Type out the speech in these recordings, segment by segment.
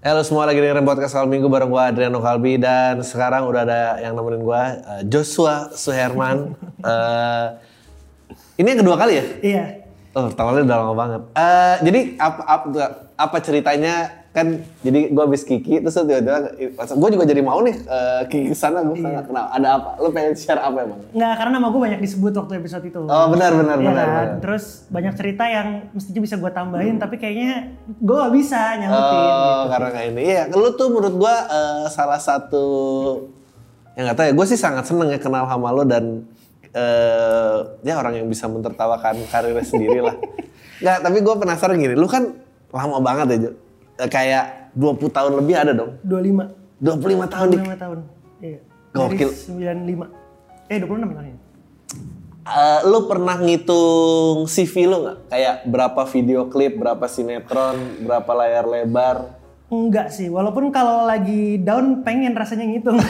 Halo semua lagi dengerin podcast Al Minggu bareng gue Adriano Kalbi dan sekarang udah ada yang nemenin gue uh, Joshua Suherman. uh, ini yang kedua kali ya? Iya. Oh, pertamanya udah lama banget. Uh, jadi apa, apa apa ceritanya kan jadi gue habis Kiki terus tiba-tiba gue juga jadi mau nih uh, Kiki sana gue iya. kenal ada apa lu pengen share apa emang nggak karena nama gue banyak disebut waktu episode itu oh benar benar ya, benar, benar terus banyak cerita yang mestinya bisa gue tambahin hmm. tapi kayaknya gue gak bisa nyautin oh, gitu. karena kayak ini iya lu tuh menurut gue uh, salah satu yang nggak tahu ya gue sih sangat seneng ya kenal sama lo dan uh, ya orang yang bisa mentertawakan karirnya sendiri lah nggak tapi gue penasaran gini lu kan lama banget ya Jo kayak 20 tahun lebih ada dong? 25. 25 tahun 25 di... tahun. Iya. Gokil. Dari 95. Eh 26 tahun. Uh, lu pernah ngitung CV lu nggak? Kayak berapa video klip, berapa sinetron, berapa layar lebar? Enggak sih, walaupun kalau lagi down pengen rasanya ngitung.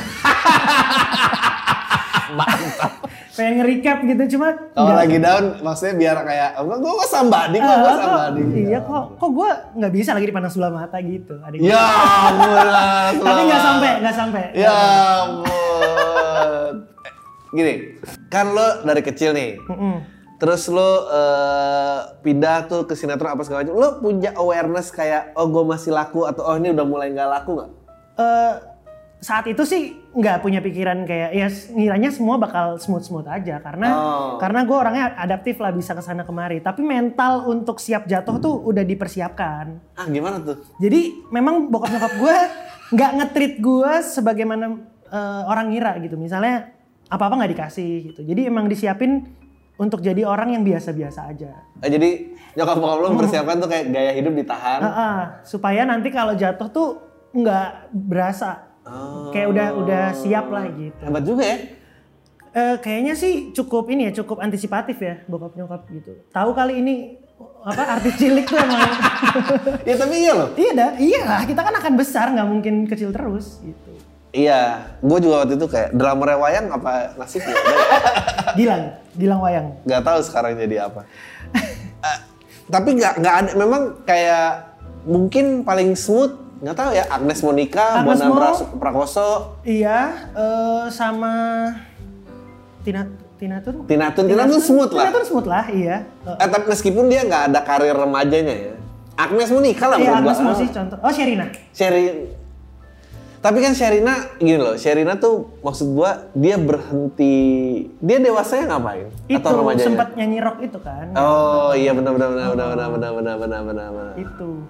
Mantap. Pengen nge-recap gitu cuma kalau lagi down maksudnya biar kayak gue gue sambadi kok gue sambadi iya kok kok gue nggak bisa lagi dipandang sebelah mata gitu ada ya ampun tapi nggak sampai nggak sampai. Ya ampun. Gini kan lo dari kecil nih. Mm -mm. terus lo uh, pindah tuh ke sinetron apa segala macam. Lo punya awareness kayak oh gue masih laku atau oh ini udah mulai nggak laku nggak? Uh, saat itu sih nggak punya pikiran kayak ya ngiranya semua bakal smooth smooth aja. Karena oh. karena gue orangnya adaptif lah bisa ke sana kemari. Tapi mental untuk siap jatuh tuh udah dipersiapkan. Ah gimana tuh? Jadi memang bokap nyokap gue nggak ngetrit gue sebagaimana uh, orang ngira gitu. Misalnya apa apa nggak dikasih gitu. Jadi emang disiapin untuk jadi orang yang biasa-biasa aja. Eh, jadi nyokap bokap lo mempersiapkan tuh kayak gaya hidup ditahan. Uh, uh, supaya nanti kalau jatuh tuh nggak berasa Oh. Kayak udah udah siap lah gitu. Hebat juga ya. Uh, kayaknya sih cukup ini ya, cukup antisipatif ya bokap nyokap gitu. Tahu kali ini apa artis cilik tuh emang. ya tapi iya loh. Iya dah, iya lah. Kita kan akan besar, nggak mungkin kecil terus gitu. Iya, gue juga waktu itu kayak drama wayang apa nasibnya? Gilang, Gilang wayang. Gak tahu sekarang jadi apa. uh, tapi nggak nggak ada, memang kayak mungkin paling smooth nggak tahu ya Agnes Monica, Agnes Bona Prakoso. Iya, uh, sama Tina Tina Tun. Tina Tun, Tina Tun smooth lah. Tina Tun smooth lah, iya. Uh, eh, tapi meskipun dia nggak ada karir remajanya ya. Agnes Monica lah iya, Agnes Monica contoh. Oh, Sherina. Sherina. Tapi kan Sherina gini loh, Sherina tuh maksud gua dia berhenti, dia dewasanya ngapain? Itu Atau remajanya? sempat nyanyi rock itu kan. Oh iya benar benar benar benar benar benar benar benar benar. Itu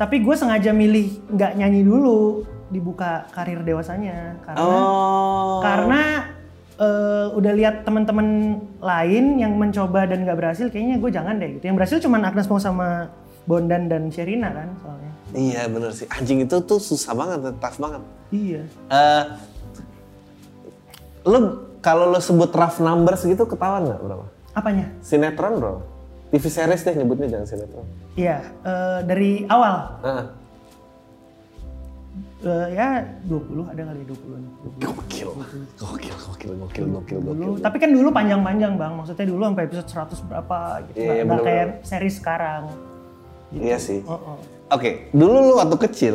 tapi gue sengaja milih nggak nyanyi dulu dibuka karir dewasanya. Karena oh. karena uh, udah lihat teman-teman lain yang mencoba dan nggak berhasil kayaknya gue jangan deh gitu. Yang berhasil cuma Agnes Mo sama Bondan dan Sherina kan soalnya. Iya bener sih. Anjing itu tuh susah banget tough banget. Iya. Uh, lo kalau lo sebut rough numbers gitu ketahuan nggak berapa apanya? Sinetron bro. TV series deh nyebutnya jangan sinetron. Iya, uh, dari awal. Uh. Uh, ya 20 ada kali 20-an. 20. Gokil. Gokil, gokil, gokil, gokil, gokil. Tapi kan dulu panjang-panjang bang, maksudnya dulu sampai episode 100 berapa gitu. Yeah, iya, nggak kayak series sekarang. Gitu. Iya sih. Uh -uh. Oke, okay. dulu lu waktu kecil,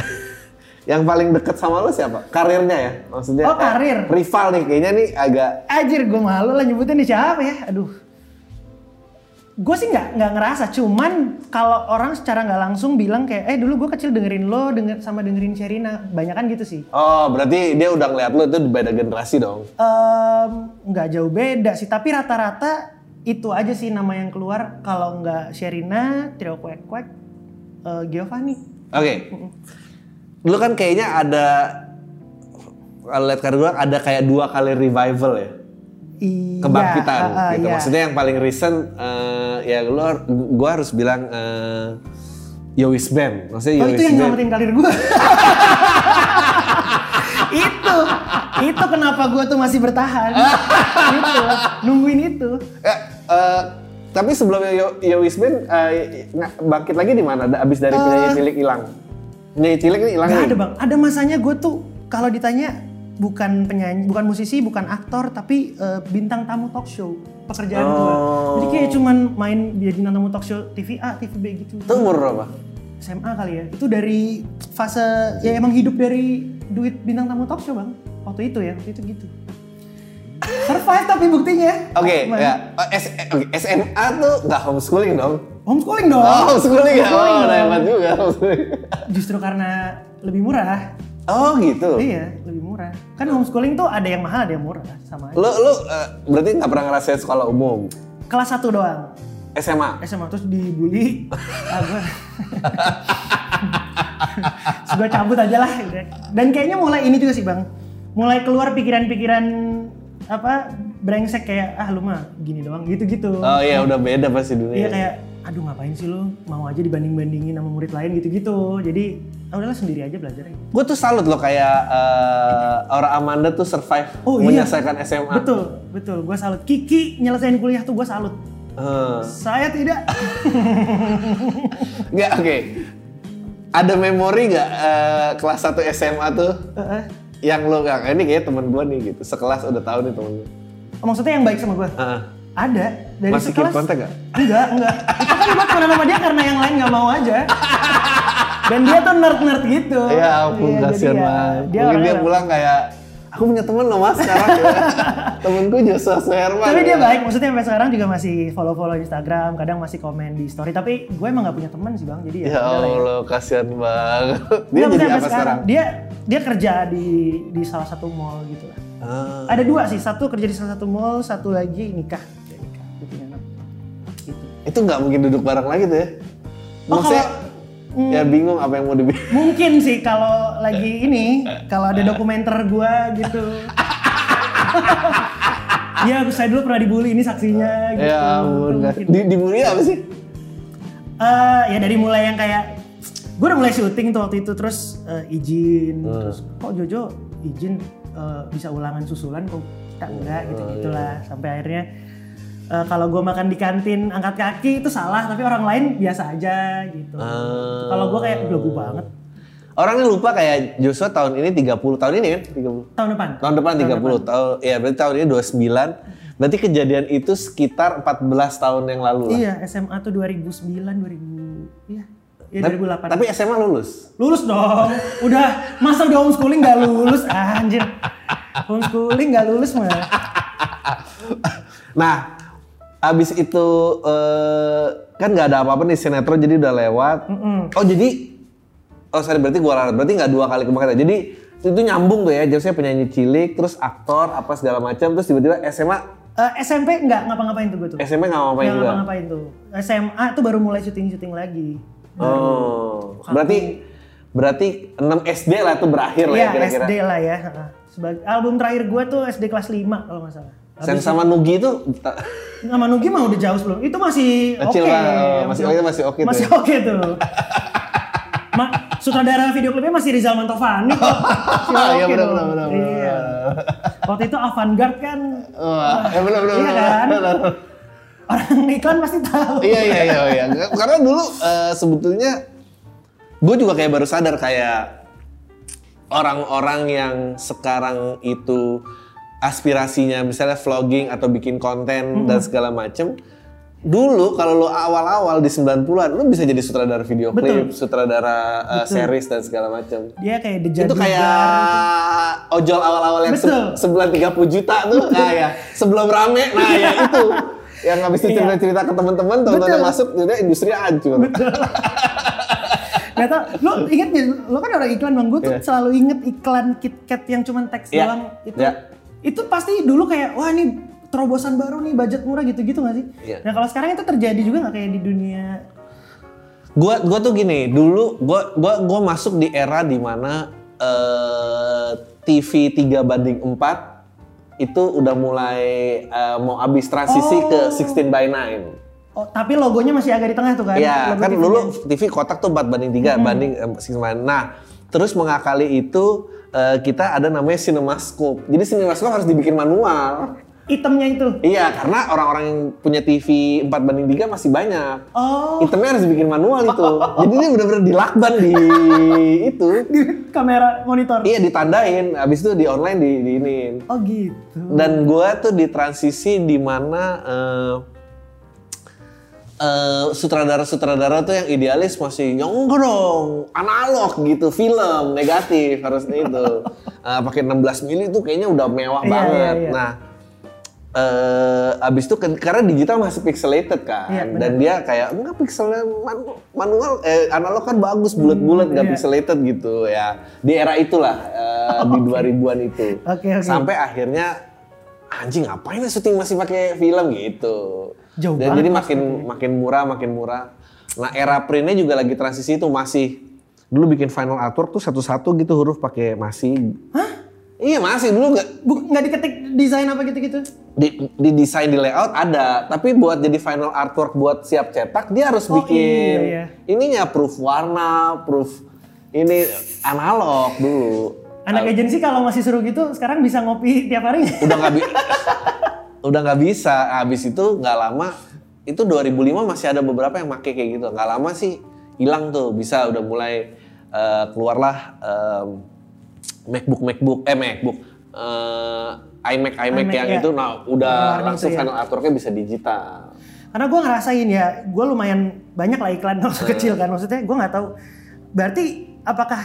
yang paling deket sama lu siapa? Karirnya ya? Maksudnya Oh karir? Eh, rival nih, kayaknya nih agak... Anjir, gue malu lah nyebutin nih siapa ya? Aduh gue sih nggak nggak ngerasa. Cuman kalau orang secara nggak langsung bilang kayak eh dulu gue kecil dengerin lo denger sama dengerin Sherina. Banyak kan gitu sih. Oh berarti dia udah ngeliat lo itu beda generasi dong? Nggak um, jauh beda sih. Tapi rata-rata itu aja sih nama yang keluar. Kalau nggak Sherina Trio Kwek Kwek uh, Giovanni. Oke. Okay. lu kan kayaknya ada lihat karya ada kayak dua kali revival ya? Iya, kebangkitan uh, uh, gitu. Iya. Maksudnya yang paling recent uh, ya lu gua harus bilang uh, Yowis Band. Maksudnya oh, Yowis itu yang nyelamatin karir gua. itu itu kenapa gue tuh masih bertahan. itu, nungguin itu. Ya, uh, tapi sebelumnya Yo, Yo Wismin uh, bangkit lagi di mana? Abis dari uh, penyanyi cilik hilang. Penyanyi cilik ini hilang. Gak ada bang. Ada masanya gue tuh kalau ditanya bukan penyanyi, bukan musisi, bukan aktor, tapi uh, bintang tamu talk show pekerjaan oh. gue. Jadi kayak cuman main jadi bintang tamu talk show TV A, TV B gitu. Itu umur berapa? SMA kali ya. Itu dari fase ya emang hidup dari duit bintang tamu talk show bang. Waktu itu ya, waktu itu gitu. Survive tapi buktinya. Oke, okay, ya. Oh, S okay. SMA tuh nggak homeschooling dong? Homeschooling dong. Oh, homeschooling ya. Oh, hebat juga homeschooling. Justru karena lebih murah. Oh gitu. Iya, lebih murah. Kan homeschooling tuh ada yang mahal, ada yang murah, sama aja. Lu lu uh, berarti nggak pernah ngerasain sekolah umum? Kelas 1 doang. SMA. SMA terus dibully. ah, gua. gue cabut aja lah. Dan kayaknya mulai ini juga sih bang. Mulai keluar pikiran-pikiran apa brengsek kayak ah lu mah gini doang gitu-gitu. Oh iya udah beda pasti dulu. Iya kayak aduh ngapain sih lu mau aja dibanding-bandingin sama murid lain gitu-gitu. Jadi ah, udahlah sendiri aja belajar. Gue tuh salut loh kayak uh, Aura Amanda tuh survive oh, iya. menyelesaikan SMA. Betul, betul. Gue salut. Kiki nyelesain kuliah tuh gue salut. Uh. Saya tidak. Nggak, oke. Okay. Ada memori nggak uh, kelas 1 SMA tuh? Uh -uh. Yang lo nggak, ini kayak temen gue nih gitu. Sekelas udah tahu nih temen gue. Oh, maksudnya yang baik sama gue? Uh. Ada. Dari Masih sekelas. kontak gak? Enggak, enggak. Itu kan gue temenan sama dia karena yang lain nggak mau aja. Dan dia tuh nerd-nerd gitu. Iya ampun, iya, kasihan ya, banget. Dia Mungkin dia pulang kayak, aku punya temen loh mas sekarang ya. temenku Joshua Suherman tapi dia baik maksudnya sampai sekarang juga masih follow follow Instagram kadang masih komen di story tapi gue emang gak punya teman sih bang jadi ya ya Allah ya. kasihan banget dia Nggak, jadi apa sekarang? sekarang dia dia kerja di di salah satu mall gitu lah ah. ada dua sih satu kerja di salah satu mall satu lagi nikah nikah dia punya anak gitu itu nggak mungkin duduk bareng lagi tuh ya oh, maksudnya oh, Hmm. Ya bingung apa yang mau dibilang. Mungkin sih kalau lagi ini, kalau ada dokumenter gua gitu. Iya, saya dulu pernah dibully ini saksinya gitu. Ya ampun. Di, dibully apa sih? Uh, ya dari mulai yang kayak gue udah mulai syuting tuh waktu itu terus uh, izin hmm. terus kok Jojo izin uh, bisa ulangan susulan kok kita enggak gitu gitulah iya. sampai akhirnya uh, kalau gue makan di kantin angkat kaki itu salah tapi orang lain biasa aja gitu. Uh, kalau gue kayak belagu banget. Orang ini lupa kayak Joshua tahun ini 30 tahun ini kan 30. Tahun depan. Tahun depan 30 tahun depan. tahun ya berarti tahun ini 29. Berarti kejadian itu sekitar 14 tahun yang lalu lah. Iya, SMA tuh 2009 2000 iya. Ya, tapi, 2008. Tapi SMA lulus? Lulus dong. Udah masa udah homeschooling gak lulus anjir. Homeschooling gak lulus mah. nah, abis itu uh, kan nggak ada apa-apa nih sinetron jadi udah lewat. Mm -mm. Oh jadi oh sorry berarti gua ralat berarti nggak dua kali kemarin. Jadi itu nyambung tuh ya. Jadi saya penyanyi cilik, terus aktor apa segala macam, terus tiba-tiba SMA Uh, eh, SMP nggak ngapa-ngapain tuh gue tuh. SMP nggak ngapa-ngapain juga. ngapa-ngapain tuh. SMA tuh baru mulai syuting-syuting lagi. Baru oh, berarti berarti 6 SD lah tuh berakhir lah ya iya, kira-kira. SD lah ya. Sebagai album terakhir gue tuh SD kelas 5 kalau nggak salah. Sen sama Nugi itu sama Nugi mah udah jauh sebelum. Itu masih oke. Okay. Oh, masih oke, masih oke okay Masih oke okay tuh. Ma, sutradara video klipnya masih Rizal Mantovani kok. Iya benar benar benar. Iya. Waktu itu Avantgarde kan. Oh, ya benar benar. Iya kan? Orang iklan pasti tahu. iya iya iya iya. Karena dulu uh, sebetulnya gue juga kayak baru sadar kayak orang-orang yang sekarang itu aspirasinya misalnya vlogging atau bikin konten hmm. dan segala macem dulu kalau lo awal-awal di 90-an lo bisa jadi sutradara video klip, sutradara uh, series dan segala macam. Dia kayak The Itu kayak ojol awal-awal yang se sebulan 30 juta tuh. Nah ya, sebelum rame. Nah ya itu. yang habis itu iya. cerita-cerita ke teman-teman, teman-teman masuk, udah industri hancur. Betul. Gak tau, lo inget ya, lo kan orang iklan bang, gue tuh yeah. selalu inget iklan KitKat yang cuma teks yeah. doang itu. Yeah itu pasti dulu kayak wah ini terobosan baru nih budget murah gitu-gitu gak sih? Iya. Nah kalau sekarang itu terjadi juga nggak kayak di dunia? Gua gua tuh gini, dulu gua gua gua masuk di era di mana uh, TV 3 banding 4 itu udah mulai uh, mau habis transisi oh. ke 16 by 9. Oh, tapi logonya masih agak di tengah tuh kan? Iya, kan TV dulu TV kotak tuh 4 banding 3 mm -hmm. banding uh, 6 by 9. Nah, terus mengakali itu uh, kita ada namanya cinemascope. Jadi cinemascope harus dibikin manual. Itemnya itu? Iya, karena orang-orang yang punya TV 4 banding 3 masih banyak. Oh. Itemnya harus dibikin manual itu. Jadi ini bener-bener dilakban di itu. Di kamera monitor? Iya, ditandain. Habis itu di online di, di ini. Oh gitu. Dan gua tuh di transisi di mana uh, uh, sutradara-sutradara tuh yang idealis masih nyonggo dong, analog gitu, film negatif harusnya itu. Uh, pakai 16 mili tuh kayaknya udah mewah Iya, banget. iya, iya. Nah, eh abis itu kan- karena digital masih pixelated kan, benar. dan dia kayak enggak pixelnya man- manual, eh, analog kan bagus bulat-bulat nggak iya. pixelated gitu ya. Di era itulah eh, di 2000-an itu. Oke, oke. Sampai akhirnya anjing ngapain syuting masih pakai film gitu. Jauh Dan banget jadi makin makin murah, makin murah. Nah era printnya juga lagi transisi itu masih dulu bikin final artwork tuh satu-satu gitu huruf pakai masih. Hah? Iya masih dulu nggak nggak diketik desain apa gitu-gitu? di, di desain di layout ada, tapi buat jadi final artwork buat siap cetak dia harus Oh, bikin iya, iya. ininya proof warna, proof ini analog dulu. Anak agensi kalau masih suruh gitu sekarang bisa ngopi tiap hari? Udah nggak bi- udah nggak bisa. Habis itu nggak lama itu 2005 masih ada beberapa yang make kayak gitu. Nggak lama sih hilang tuh bisa udah mulai eh, keluarlah em, MacBook MacBook eh MacBook eh, iMac iMac iMac, yang ya. itu nah udah langsung ya. final artworknya bisa digital. Karena gue ngerasain ya, gue lumayan banyak lah iklan waktu Hmm. kecil kan. Maksudnya gue nggak tahu. Berarti apakah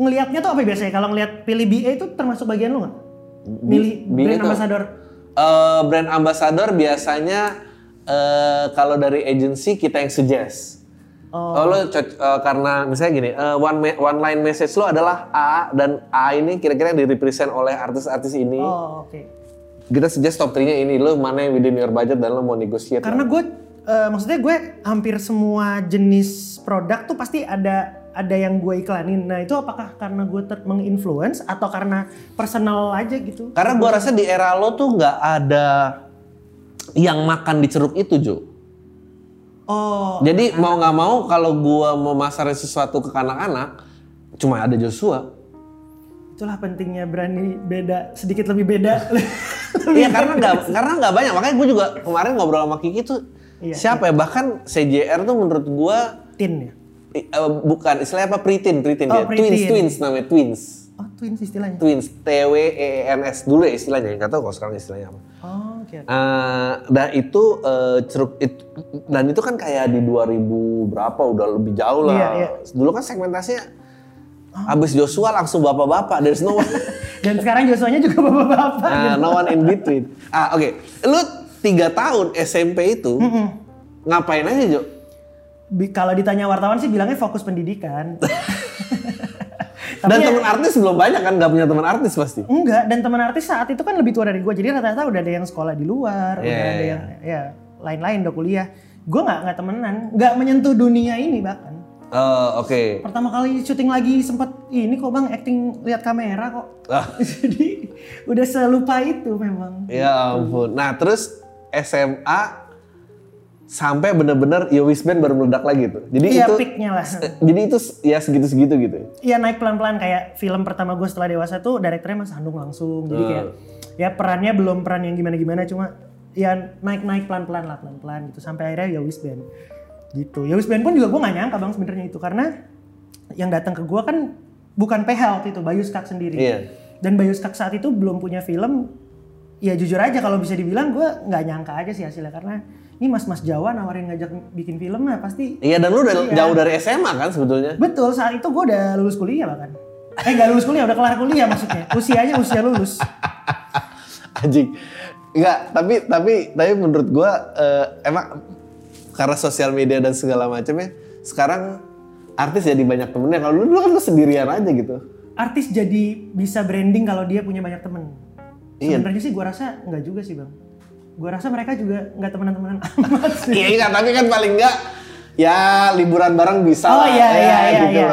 ngelihatnya tuh apa biasanya? Kalau ngelihat pilih BA itu termasuk bagian lu nggak? Milih brand ambassador. Eh, brand ambassador biasanya eh, kalau dari agency kita yang suggest. Oh. Oh, lo eh, karena misalnya gini, eh, one one line message lo adalah A dan A ini kira-kira yang direpresent oleh artis-artis ini. Oh oke. Kita suggest top 3-nya ini, lo mana yang within your budget dan lo mau negotiate. Karena gue, eh, maksudnya gue hampir semua jenis produk tuh pasti ada ada yang gue iklanin. Nah itu apakah karena gue ter- menginfluence atau karena personal aja gitu? Karena gua rasa di era lo tuh nggak ada yang makan di ceruk itu, Jo. Oh, Jadi mau nggak mau kalau gua mau masarin sesuatu ke anak-anak, cuma ada Joshua. itulah pentingnya berani beda sedikit lebih beda. Iya karena nggak karena nggak banyak makanya gue juga kemarin ngobrol sama Kiki tuh Iya, siapa ya bahkan CJR tuh menurut gue Tin ya. Bukan istilahnya apa preteen preteen Oh, dia twins preteen. twins namanya twins Oh twins istilahnya. twins T W E N S dulu ya istilahnya nggak tahu kalau sekarang istilahnya apa. Oh oke. Eh, dan itu eh, ceruk it- dan itu kan kayak di 2000 berapa udah lebih jauh lah. Iya, iya. Dulu kan segmentasinya Abis Joshua langsung bapak-bapak, there's no one. Dan sekarang Joshua-nya juga bapak-bapak. Nah, no one in between. Ah, oke. Lu tiga tahun SMP itu ngapain aja, Jo? Bi- Kalau ditanya wartawan sih bilangnya fokus pendidikan. Tapi Dan ya- teman artis belum banyak kan? Gak punya teman artis pasti. Enggak, dan teman artis saat itu kan lebih tua dari gue. Jadi rata-rata udah ada yang sekolah di luar, Iya, udah ada iya. yang ya lain-lain udah kuliah. Gue nggak nggak temenan, nggak menyentuh dunia ini bahkan. Oh, oke. Pertama kali syuting lagi sempet ini kok bang acting lihat kamera kok. Ah. Jadi udah selupa itu memang. Ya ampun. Nah, terus SMA sampai bener-bener Wisband baru meledak lagi tuh. Jadi Iya itu peaknya lah. jadi itu ya segitu-segitu gitu. Iya naik pelan-pelan kayak film pertama gue setelah dewasa tuh direkturnya Mas Handung langsung. Jadi kayak ya perannya belum peran yang gimana-gimana cuma ya naik-naik pelan-pelan lah pelan-pelan gitu sampai akhirnya Band gitu. Band pun juga gue gak nyangka bang sebenarnya itu karena yang datang ke gue kan bukan PH waktu itu Bayu Skak sendiri. Iya. Dan Bayu Skak saat itu belum punya film. Ya jujur aja kalau bisa dibilang gue nggak nyangka aja sih hasilnya karena ini mas-mas Jawa nawarin ngajak bikin film nah pasti Iya dan lu udah Iya. jauh dari SMA kan sebetulnya. Betul, saat itu gue udah lulus kuliah bahkan. Eh gak lulus kuliah, udah kelar kuliah maksudnya. Usianya usia lulus. Anjing. Enggak, tapi tapi tapi menurut gua eh, emang karena sosial media dan segala macamnya sekarang artis jadi banyak temennya. Kalau dulu, dulu kan lu sendirian aja gitu. Artis jadi bisa branding kalau dia punya banyak temen. Iya. Sebenarnya sih gue rasa nggak juga sih bang. Gue rasa mereka juga nggak temenan-temenan amat sih. Iya enggak, tapi kan paling enggak ya liburan bareng bisa Oh lah, iya ya, iya iya. gitu iya.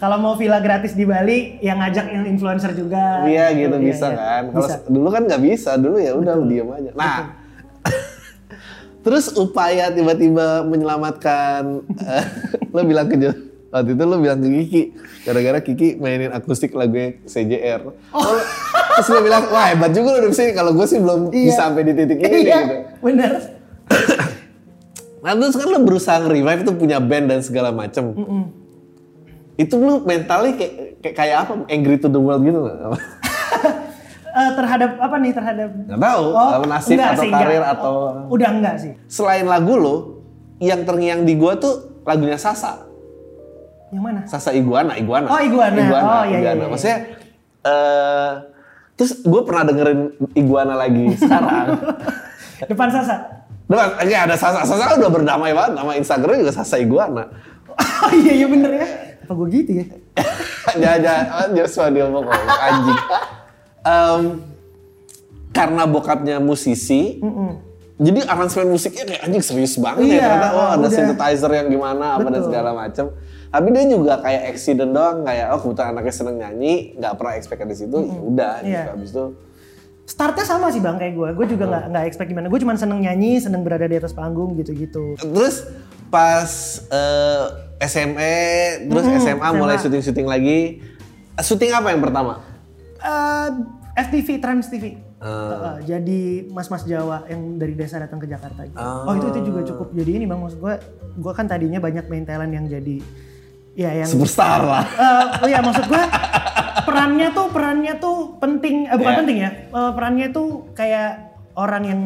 Kalau mau villa gratis di Bali, yang ngajak yang influencer juga. Iya gitu Iya, bisa iya. kan. Kalau dulu kan nggak bisa, dulu ya udah diem aja. Nah, terus upaya tiba-tiba menyelamatkan, eh, lo bilang ke Waktu itu lu bilang ke Kiki, gara-gara Kiki mainin akustik lagunya CJR. Oh. Terus lu bilang, wah hebat juga lu bisa Kalau gue sih belum Iya. bisa sampai di titik ini Iya, gitu. bener. Nah terus kan lu berusaha nge-revive tuh punya band dan segala macem. Itu lu mentalnya kayak, kayak, kayak apa? Angry to the world gitu? Eh, terhadap apa nih terhadap Nggak tahu, apa nasib enggak atau sih, karir enggak. atau... Oh, udah enggak sih. Selain lagu lu, yang terngiang di gua tuh lagunya Sasa. Yang mana? Sasa Iguana, Iguana. Oh, Iguana. Oh, iya, iya, iya. Maksudnya, eh terus gue pernah dengerin Iguana lagi sekarang. Depan Sasa. Depan, enggak ada Sasa. Sasa udah berdamai banget. Nama Instagramnya juga Sasa Iguana. Oh iya iya bener ya. Apa gue gitu ya? Jangan, jangan, Joshua dia ngomong anjing. Em, karena bokapnya musisi, jadi aransemen musiknya kayak anjing serius banget ya Iya, ternyata. Oh ada udah. synthesizer yang gimana, apa dan segala macam. Tapi dia juga kayak accident doang, kayak oh kebetulan anaknya seneng nyanyi, nggak pernah expect di situ, ya udah. Gitu. Iya. Habis itu Startnya sama sih bang kayak gue. Gue juga nggak nggak expect gimana. Gue cuma seneng nyanyi, seneng berada di atas panggung gitu-gitu. Terus pas eh, SMA, terus Mm-mm, SMA, mulai SMA. syuting-syuting lagi. Syuting apa yang pertama? Eh, FTV Trans TV. Ah. Eh, jadi mas-mas Jawa yang dari desa datang ke Jakarta. Gitu. Ah. Oh itu itu juga cukup. Jadi ini bang maksud gue, gue kan tadinya banyak main talent yang jadi ya yang Superstar lah. Oh ya maksud gue perannya tuh perannya tuh penting eh, bukan Iya. penting ya Eh, perannya tuh kayak orang yang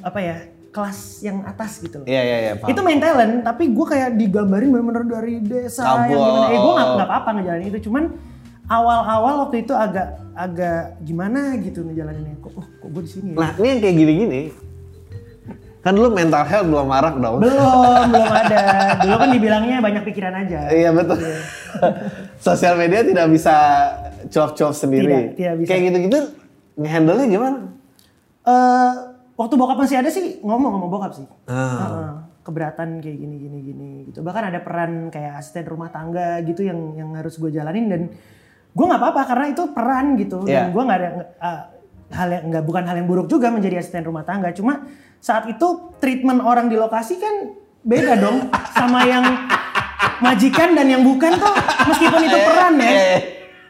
apa ya kelas yang atas gitu loh. Iya, iya, iya. Itu main talent, tapi gue kayak digambarin bener-bener dari desa yang gimana. Eh gue nggak nggak apa-apa ngejalanin itu, cuman awal-awal waktu itu agak agak gimana gitu ngejalaninnya. Kok, oh, kok gue di sini ya? Nah, ini yang kayak gini-gini. Kan dulu mental health belum marak dong. Belum, belum ada. Dulu kan dibilangnya banyak pikiran aja. Iya betul. Sosial media tidak bisa cuap-cuap sendiri. Tidak, tidak bisa. Kayak gitu-gitu nge-handle-nya gimana? Eh, waktu bokap masih ada sih ngomong sama bokap sih. Ah. Heeh, keberatan kayak gini gini gini gitu. Bahkan ada peran kayak asisten rumah tangga gitu yang yang harus gue jalanin dan gue nggak apa-apa karena itu peran gitu Iya. dan gue nggak ada eh, hal yang nggak bukan hal yang buruk juga menjadi asisten rumah tangga. Cuma saat itu treatment orang di lokasi kan beda dong sama yang majikan dan yang bukan tuh meskipun itu peran ya. Eh,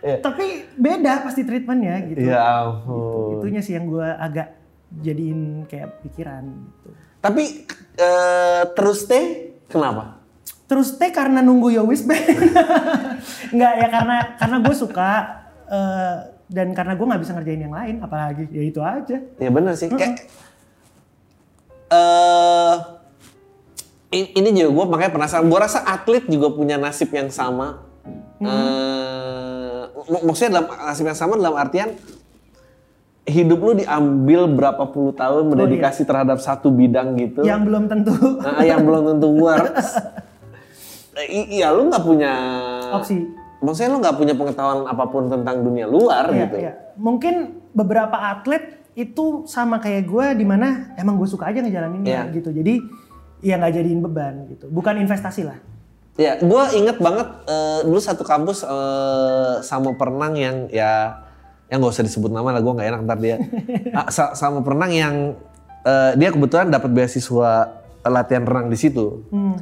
eh. Tapi beda pasti treatmentnya gitu. Ya Gitu. ampun. Itunya sih yang gue agak jadiin kayak pikiran gitu. Tapi eh, terus teh kenapa? Terus teh karena nunggu Yo Wish Band. Enggak ya karena karena gue suka eh, dan karena gue nggak bisa ngerjain yang lain apalagi ya itu aja. Ya bener sih. Kayak eh i- ini juga gue makanya penasaran. Gue rasa atlet juga punya nasib yang sama. Eh, mak- maksudnya dalam nasib yang sama dalam artian hidup lu diambil berapa puluh tahun mendedikasi terhadap satu bidang gitu. Yang belum tentu Nah, yang belum tentu works. Iya, lu nggak punya opsi. Maksudnya lu nggak punya pengetahuan apa pun tentang dunia luar Iya, gitu. iya. Mungkin beberapa atlet itu sama kayak gue di mana emang gue suka aja ngejalaninnya Iya. gitu. Jadi ya nggak jadiin beban gitu. Bukan investasi lah. Ya, gue inget banget eh, dulu satu kampus eh, sama perenang yang ya yang nggak usah disebut nama lah, gue nggak enak ntar dia. Ah, sa- sama perenang yang eh, dia kebetulan dapat beasiswa latihan renang di situ. Hmm.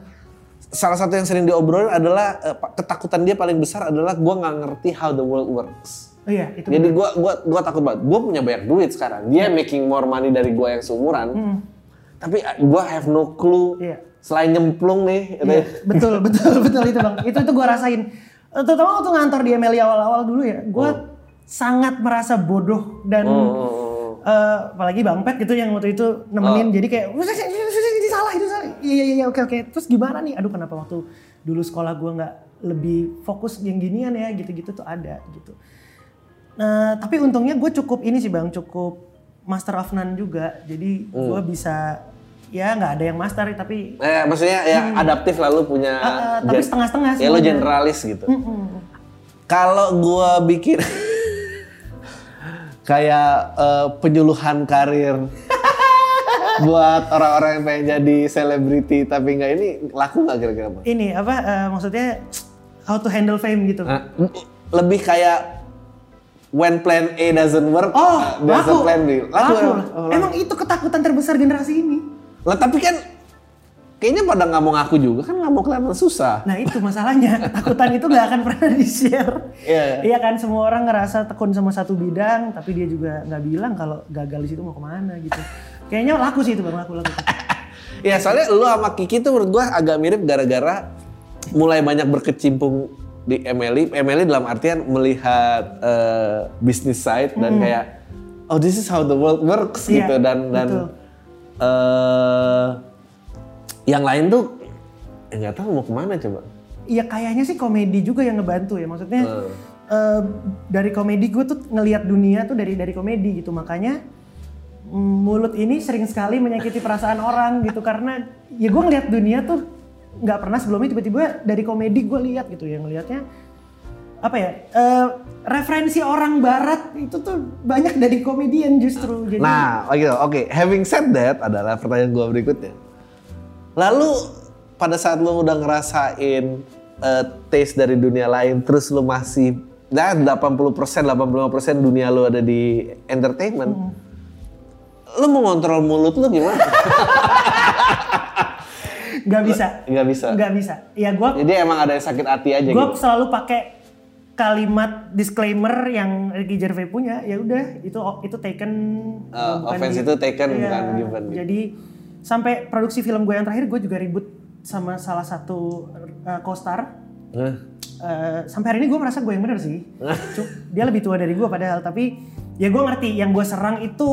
Salah satu yang sering diobrolin adalah eh, ketakutan dia paling besar adalah gue nggak ngerti how the world works. Oh iya, itu Jadi gue gua gua takut banget. Gue punya banyak duit sekarang. Dia making more money dari gue yang seumuran. Hmm. Tapi gue have no clue. Iya. Selain nyemplung nih, gitu Iya, ya. betul, betul, betul itu bang. Itu itu gue rasain. Eh, Terutama waktu ngantor di MLI awal-awal dulu ya, gue sangat merasa bodoh dan Oh. eh, apalagi Bang Pet gitu yang waktu itu nemenin. Jadi kayak, "Wah, ini ini salah, itu salah. Iya, iya, iya, oke, oke. Terus gimana nih? Aduh, kenapa waktu dulu sekolah gue nggak lebih fokus yang ginian ya, gitu-gitu tuh ada gitu. Nah, tapi untungnya gue cukup ini sih bang, cukup master of none juga. Jadi gue bisa, ya nggak ada yang master tapi Eh, maksudnya ya adaptif lalu punya Ah, ah, tapi setengah-setengah Ya lu semuanya. generalis gitu. Mm-mm. Kalau gua bikin kayak eh, penyuluhan karir buat orang-orang yang pengen jadi selebriti tapi nggak ini laku nggak kira-kira Bang? ini apa eh, maksudnya how to handle fame gitu. Nah, m- lebih kayak when plan A doesn't work, Oh, uh, a laku. plan B. Laku, Laku. emang? Oh, laku. Emang itu ketakutan terbesar generasi ini. Lah tapi kan kayaknya pada nggak mau ngaku juga kan nggak mau kelihatan susah. Nah itu masalahnya ketakutan itu nggak akan pernah di share. Iya. Iya kan semua orang ngerasa tekun sama satu bidang tapi dia juga nggak bilang kalau gagal di situ mau ke mana gitu. Kayaknya laku sih itu bang laku laku. ya soalnya lu sama Kiki tuh menurut gua agak mirip gara-gara mulai banyak berkecimpung di MLI. MLI dalam artian melihat uh, business side dan kayak oh this is how the world works Iya, gitu dan dan betul. eh yang lain tuh ya nggak tahu mau ke mana coba. Iya kayaknya sih komedi juga yang ngebantu ya maksudnya Hmm. eh, dari komedi gue tuh ngelihat dunia tuh dari dari komedi gitu makanya mulut ini sering sekali menyakiti perasaan orang gitu karena ya gue ngelihat dunia tuh nggak pernah sebelumnya tiba-tiba dari komedi gue lihat gitu ya ngelihatnya apa ya eh, referensi orang barat itu tuh banyak dari komedian justru jadi Nah, oke, oke. Having said that adalah pertanyaan gua berikutnya. Lalu pada saat lu udah ngerasain eh, taste dari dunia lain, terus lu masih nah 80% 85% dunia lu ada di entertainment. Lu mau ngontrol mulut lu gimana? nggak bisa Nggak bisa. nggak bisa ya gue Jadi emang ada yang sakit hati aja gue gitu. selalu pakai kalimat disclaimer yang Ricky Gervais punya ya udah itu itu taken Uh, bukan offense itu taken, Iya, bukan given gitu. jadi sampai produksi film gue yang terakhir gue juga ribut sama salah satu uh, co-star Hah? Eh, sampai hari ini gue merasa gue yang bener sih Cu- dia lebih tua dari gue padahal tapi ya gue ngerti yang gue serang itu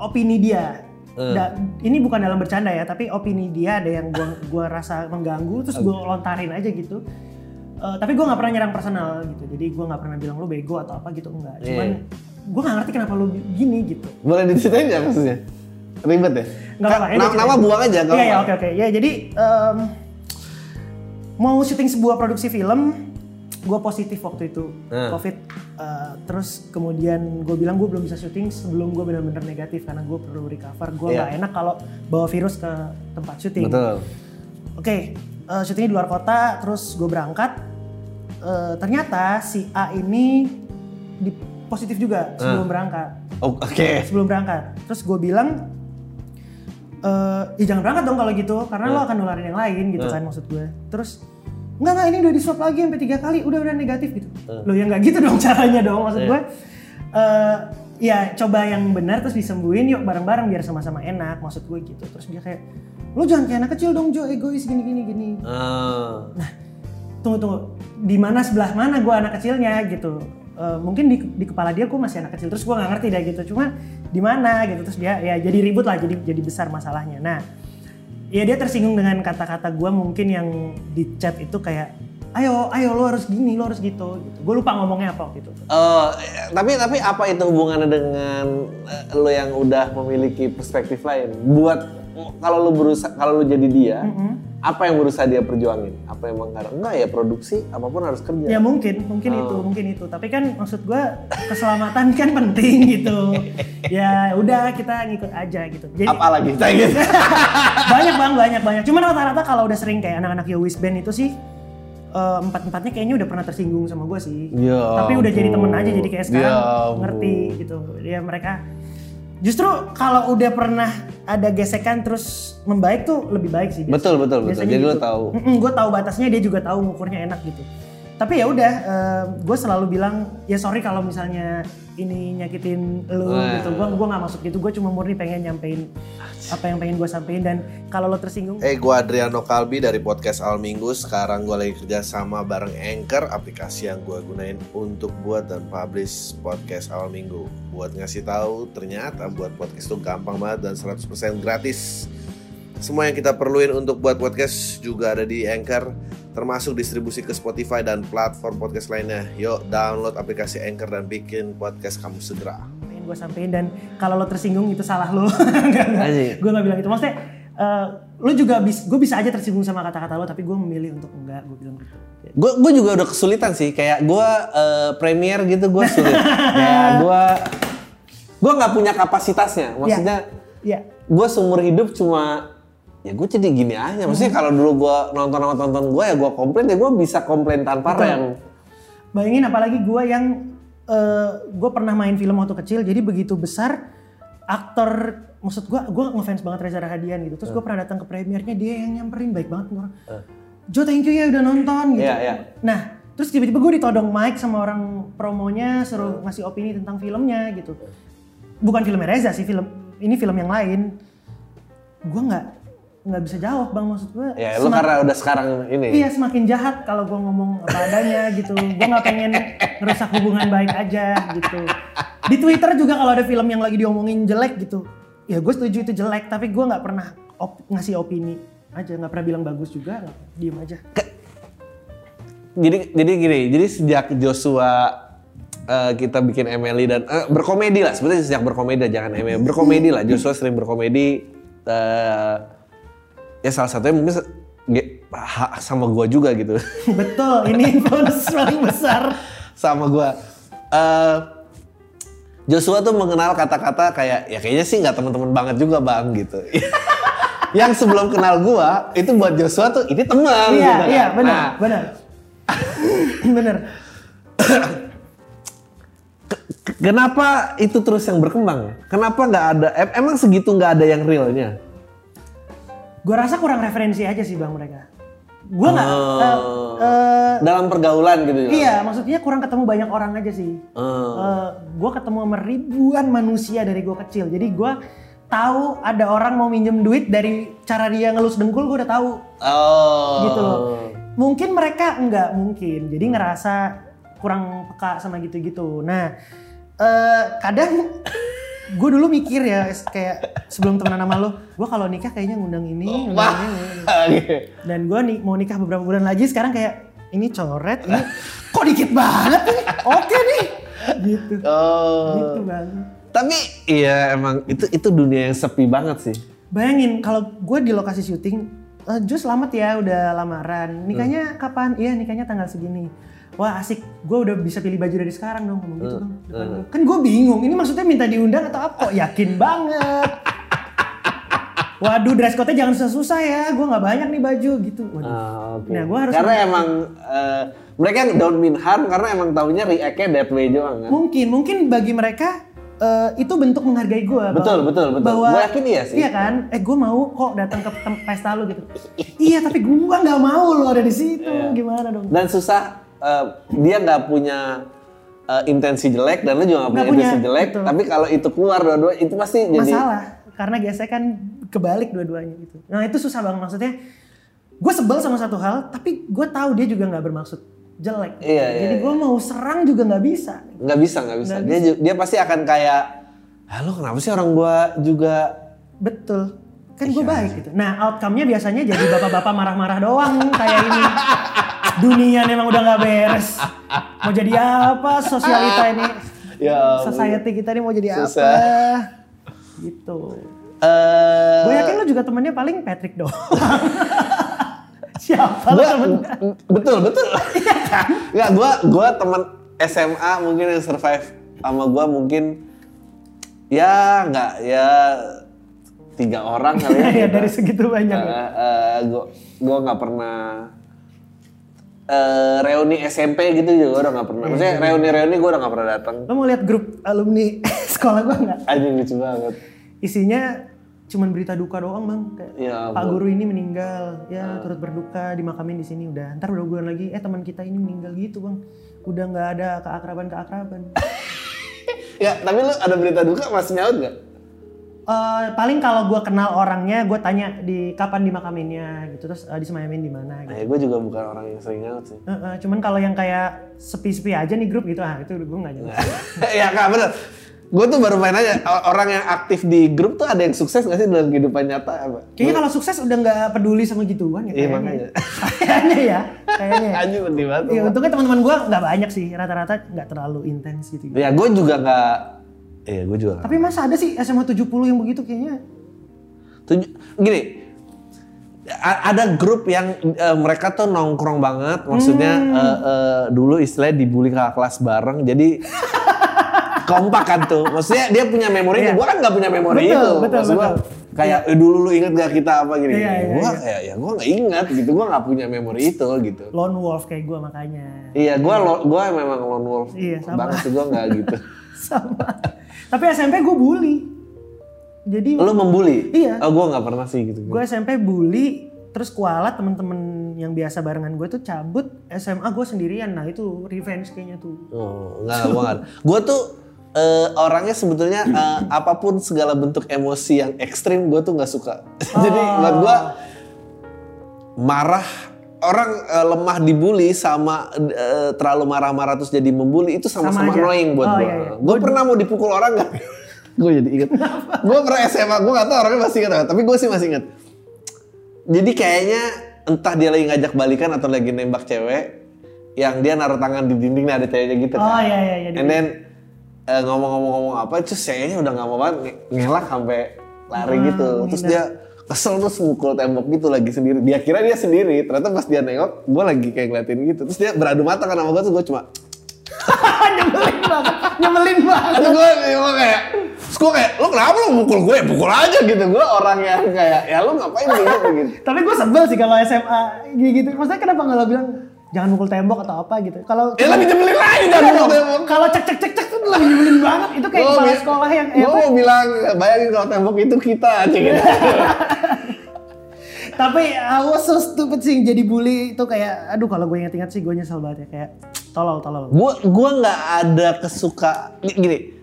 opini dia Da- ini bukan dalam bercanda ya tapi opini dia ada yang gue gua rasa mengganggu terus gue lontarin aja gitu Eh, tapi gue nggak pernah nyerang personal gitu jadi gue nggak pernah bilang lu bego atau apa gitu enggak cuman Iya. gue nggak ngerti kenapa lu gini gitu Boleh diceritain nggak maksudnya? Ribet ya? Nggak apa-apa, ya, Nama, diceritain. nama buang aja Iya, iya, oke, oke. Ya, jadi em, mau syuting sebuah produksi film, gue positif waktu itu Hmm. COVID. Eh, terus kemudian gue bilang gue belum bisa syuting sebelum gue benar-benar negatif karena gue perlu recover. Gue Iya. nggak enak kalau bawa virus ke tempat syuting. Betul. Oke, eh, syutingnya di luar kota, terus gue berangkat. Eh, ternyata si A ini di positif juga sebelum berangkat Oh, Oke. sebelum berangkat. Terus gue bilang, eh ya jangan berangkat dong kalau gitu, karena lo akan nularin yang lain gitu kan maksud gue. Terus enggak enggak ini udah di swab lagi sampai tiga kali, udah udah negatif gitu. Lo ya nggak gitu dong caranya dong maksud gue. eh ya coba yang benar terus disembuhin yuk bareng-bareng biar sama-sama enak maksud gue gitu. Terus dia kayak lo jangan kayak anak kecil dong Jo egois gini gini gini. Ah. Tunggu tunggu di mana sebelah mana gue anak kecilnya gitu. Eh, mungkin di, di kepala dia gue masih anak kecil terus gue nggak ngerti deh gitu cuma di mana gitu terus dia ya jadi ribut lah jadi jadi besar masalahnya nah ya dia tersinggung dengan kata-kata gue mungkin yang di chat itu kayak ayo ayo lo harus gini lo harus gitu, gitu. gue lupa ngomongnya apa waktu itu Eh, tapi tapi apa itu hubungannya dengan eh, lo yang udah memiliki perspektif lain? Buat kalau lo berusaha kalau lo jadi dia, apa yang berusaha dia perjuangin? Apa emang karena enggak ya produksi apa pun harus kerja. ya mungkin mungkin itu mungkin itu. Tapi kan maksud gue keselamatan kan penting gitu. Ya udah kita ngikut aja gitu. Jadi Apalagi saya gitu. banyak bang banyak banyak. Cuman rata-rata kalau udah sering kayak anak-anak Yowis Band itu sih eh, empat-empatnya kayaknya udah pernah tersinggung sama gue sih. Ya tapi udah jadi temen aja jadi kayak sekarang Ya ngerti gitu. Ya mereka justru kalau udah pernah ada gesekan terus membaik tuh lebih baik sih biasanya. Betul betul betul. Biasanya Jadi lo gitu. tahu. gue tahu batasnya dia juga tahu ngukurnya enak gitu tapi ya udah gue selalu bilang ya sorry kalau misalnya ini nyakitin lu Wah. gitu gue gua nggak masuk gitu gue cuma murni pengen nyampein apa yang pengen gue sampein dan kalau lo tersinggung Eh, gue Adriano Kalbi dari podcast Al Minggu. Sekarang gue lagi kerja sama bareng Anchor, aplikasi yang gue gunain untuk buat dan publish podcast Al Minggu. Buat ngasih tahu, ternyata buat podcast itu gampang banget dan 100% gratis. Semua yang kita perluin untuk buat podcast juga ada di Anchor, termasuk distribusi ke Spotify dan platform podcast lainnya. Yuk, download aplikasi Anchor dan bikin podcast kamu segera. pengen gue sampein dan kalau lo tersinggung itu salah lo gue nggak bilang itu maksudnya eh, lo juga bis gue bisa aja tersinggung sama kata-kata lo tapi gue memilih untuk enggak gue bilang gitu Gue gue juga udah kesulitan sih kayak gue eh, premier gitu gue sulit. gue gue nggak punya kapasitasnya. Maksudnya ya gue seumur hidup cuma ya gue jadi gini aja. Maksudnya kalau dulu gue nonton sama tonton gue ya gue komplain ya gue bisa komplain tanpa Betul. rem. bayangin apalagi gue yang gue pernah main film waktu kecil jadi begitu besar aktor maksud gue gue ngefans banget Reza Rahadian gitu. Terus gue pernah datang ke premiernya dia yang nyamperin baik banget orang. Jo thank you ya udah nonton gitu. Iya, iya. nah terus tiba-tiba gue ditodong mic sama orang promonya suruh ngasih opini tentang filmnya gitu. Bukan filmnya Reza sih film ini film yang lain. Gue nggak nggak bisa jawab bang maksud gue Ya, lu karena udah sekarang ini. Iya semakin jahat kalau gue ngomong apa adanya gitu. Gue nggak pengen ngerusak hubungan baik aja gitu. Di Twitter juga kalau ada film yang lagi diomongin jelek gitu, ya gue setuju itu jelek. Tapi gue nggak pernah op- ngasih opini aja, nggak pernah bilang bagus juga, diem aja. Jadi jadi gini, jadi sejak Joshua eh, kita bikin Emily dan eh, berkomedi lah, sebenarnya sejak berkomedi jangan Emily, berkomedi lah. Joshua sering berkomedi. eh, ya salah satunya mungkin sama gua juga gitu. Betul, ini influence paling besar. sama gua. Eh, Joshua tuh mengenal kata-kata kayak ya kayaknya sih nggak teman-teman banget juga bang gitu. Yang sebelum kenal gua itu buat Joshua tuh ini teman. Iya, gitu kan. iya, benar, Nah, benar. benar. Kenapa itu terus yang berkembang? Kenapa nggak ada? em- emang segitu nggak ada yang realnya? Gue rasa kurang referensi aja sih bang mereka. Gue nggak. Oh. eh, eh, Dalam pergaulan gitu ya? iya, maksudnya kurang ketemu banyak orang aja sih. Oh. gue ketemu sama ribuan manusia dari gue kecil. Jadi gue tahu ada orang mau minjem duit dari cara dia ngelus dengkul gue udah tahu Oh. gitu loh. Mungkin mereka enggak mungkin. Jadi ngerasa kurang peka sama gitu-gitu. Nah, eh, kadang gue dulu mikir ya kayak sebelum temenan sama lo, gue kalau nikah kayaknya ngundang ini, ngundang ini, ngundang ini. Dan gue nih mau nikah beberapa bulan lagi sekarang kayak ini coret, ini kok dikit banget nih. Oke nih. Gitu. oh. Gitu banget. Tapi iya emang itu itu dunia yang sepi banget sih. Bayangin kalau gue di lokasi syuting, eh Jo selamat ya udah lamaran. Nikahnya kapan? Iya nikahnya tanggal segini. Wah asik, gue udah bisa pilih baju dari sekarang dong ngomong gitu bang. Depan gua. Kan gue bingung, ini maksudnya minta diundang atau apa? Kok yakin banget. Waduh dress code-nya jangan susah-susah ya, gue nggak banyak nih baju gitu. Waduh. Ah, oke. Nah, gua harus karena emang eh, mereka don't mean harm karena emang taunya react-nya that way doang kan. Mungkin, mungkin bagi mereka eh, itu bentuk menghargai gue. Betul, betul, betul. Bahwa, Gua yakin iya sih. Iya kan? Eh gue mau kok datang ke pesta lu gitu. iya tapi gue nggak mau lo ada di situ. Iya. Gimana dong? Dan susah eh, dia nggak punya eh, intensi jelek dan lu juga nggak punya, punya, intensi jelek. betul. Tapi kalau itu keluar dua-dua itu pasti jadi Masalah. Karena gesekan kebalik dua-duanya gitu. Nah itu susah banget maksudnya. Gue sebel sama satu hal, tapi gue tahu dia juga nggak bermaksud jelek. Iya, iya, Jadi gue mau serang juga nggak bisa. nggak bisa nggak bisa. dia ju- dia pasti akan kayak, halo kenapa sih orang gua juga Betul. Kan Iya, gue baik gitu. Nah outcome-nya biasanya jadi bapak-bapak marah-marah doang kayak ini. Dunia emang udah nggak beres. Mau jadi apa sosialita ini? ya Society kita ini mau jadi Susah. apa? Gitu. eh Gue yakin lu juga temennya paling Patrick doang. Siapa gua, temennya? betul betul. Nggak gua gua teman SMA mungkin yang survive sama gua mungkin ya nggak ya tiga orang kali ya. ya dari segitu banyak. Eh, gua gua nggak pernah eh, reuni SMP gitu juga udah nggak pernah. Maksudnya reuni-reuni gua udah nggak pernah datang. Lo mau lihat grup alumni sekolah gue nggak? Anjing lucu banget. Isinya cuman berita duka doang bang. Kayak, Ya Pak guru ini meninggal, ya turut berduka dimakamin di sini udah. Ntar udah bulan lagi, eh teman kita ini meninggal gitu bang. Udah nggak ada keakraban keakraban. Ya, tapi lu ada berita duka masih nyaut nggak? Eh, paling kalau gue kenal orangnya, gue tanya di kapan dimakaminnya gitu, terus uh, disemayamin di mana gitu. Nah, gue juga bukan orang yang sering nyaut sih. Eh, eh, cuman kalau yang kayak sepi-sepi aja nih grup gitu, ah itu gue nggak nyaut. ya kak bener. Gue tuh baru main aja orang yang aktif di grup tuh ada yang sukses gak sih dalam kehidupan nyata apa? Kayaknya kalau sukses udah nggak peduli sama gituan ya Iya, makanya. kayaknya ya, kayaknya. ya. Anjing sedih banget. Iya, untungnya teman-teman gue nggak banyak sih, rata-rata nggak terlalu intens gitu. Ya gue juga nggak. Iya gue juga. Tapi masa ada sih SMA 70 yang begitu kayaknya? Tuju- gini. a- Ada grup yang eh, mereka tuh nongkrong banget, maksudnya Hmm. eh, eh, dulu istilahnya dibully kakak kelas bareng, jadi kompak kan tuh. Maksudnya dia punya memori, Iya. gue kan nggak punya memori Betul, itu. betul, Maksud gua, betul. kayak "Eh, dulu lu inget gak kita apa gini? Iya, iya, gue iya. kayak ya gue nggak inget gitu, gue nggak punya memori itu gitu. Lone wolf kayak gue makanya. Iya, gue gua memang lone wolf Iya, sama. banget gue nggak gitu. Sama. Tapi SMP gue bully. Jadi Lo membuli? Iya. Oh, gue nggak pernah sih gitu. gue SMP bully, terus kualat temen-temen yang biasa barengan gue tuh cabut SMA gue sendirian. Nah itu revenge kayaknya tuh. Oh, enggak, gue enggak. Gue tuh eh, orangnya sebetulnya eh, apa pun segala bentuk emosi yang ekstrim gue tuh nggak suka. Jadi buat gue marah orang eh, lemah dibully sama eh, terlalu marah-marah terus jadi membuli itu sama-sama annoying buat Oh, gue. iya, iya. Gue pernah mau dipukul orang nggak? gue jadi inget. gue pernah SMA, gue gak tau orangnya masih inget, tapi gue sih masih inget. Jadi kayaknya entah dia lagi ngajak balikan atau lagi nembak cewek yang dia naruh tangan di dinding nah ada ceweknya gitu Oh kan. iya iya iya. And then eh, ngomong-ngomong-ngomong apa, terus ceweknya udah gak mau banget nge- ngelak sampai lari Ah, gitu. Terus dia kesel terus mukul tembok gitu lagi sendiri. Dia kira dia sendiri, ternyata pas dia nengok, gue lagi kayak ngeliatin gitu. Terus dia beradu mata kan sama gue, terus gue cuma, nyebelin banget, nyebelin banget. Terus gue, gue kayak, terus gue kayak, lo kenapa lo mukul gue? Pukul aja gitu. Gue orang yang kayak, ya lo ngapain gitu gitu. Tapi gue sebel sih kalau SMA gitu. Maksudnya kenapa nggak lo bilang jangan mukul tembok atau apa gitu? Kalau Ya lebih nyebelin lagi dan dong. mukul tembok. Kalau cek cek cek cek tuh lebih nyebelin banget. Itu kayak kepala sekolah yang eh, Gue mau bilang, bayangin kalau tembok itu kita aja gitu. Tapi I was so stupid sih jadi bully itu kayak aduh kalau gue ingat-ingat sih gue nyesel banget ya kayak tolol tolol. gue gua nggak ada kesuka gini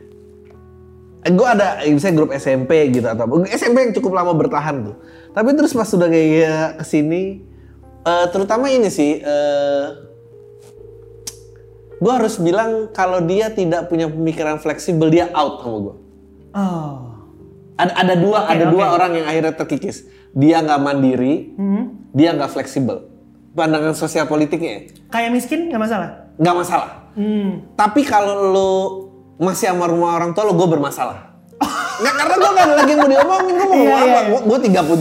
gue ada misalnya grup SMP gitu atau. SMP yang cukup lama bertahan tuh tapi terus pas sudah kayak ke sini eh, terutama ini sih gue harus bilang kalau dia tidak punya pemikiran fleksibel dia out sama gue Oh. ada ada dua Oke, ada dua oke. orang yang akhirnya terkikis dia nggak mandiri Hmm. dia nggak fleksibel pandangan sosial politiknya ya, Kayak miskin nggak masalah. nggak masalah Hmm. Tapi kalau lu masih sama rumah orang tua lu, gue bermasalah. Nggak, karena gue gak ada lagi yang mau diomongin, gue mau Iya, ngomong iya, apa? Gue gue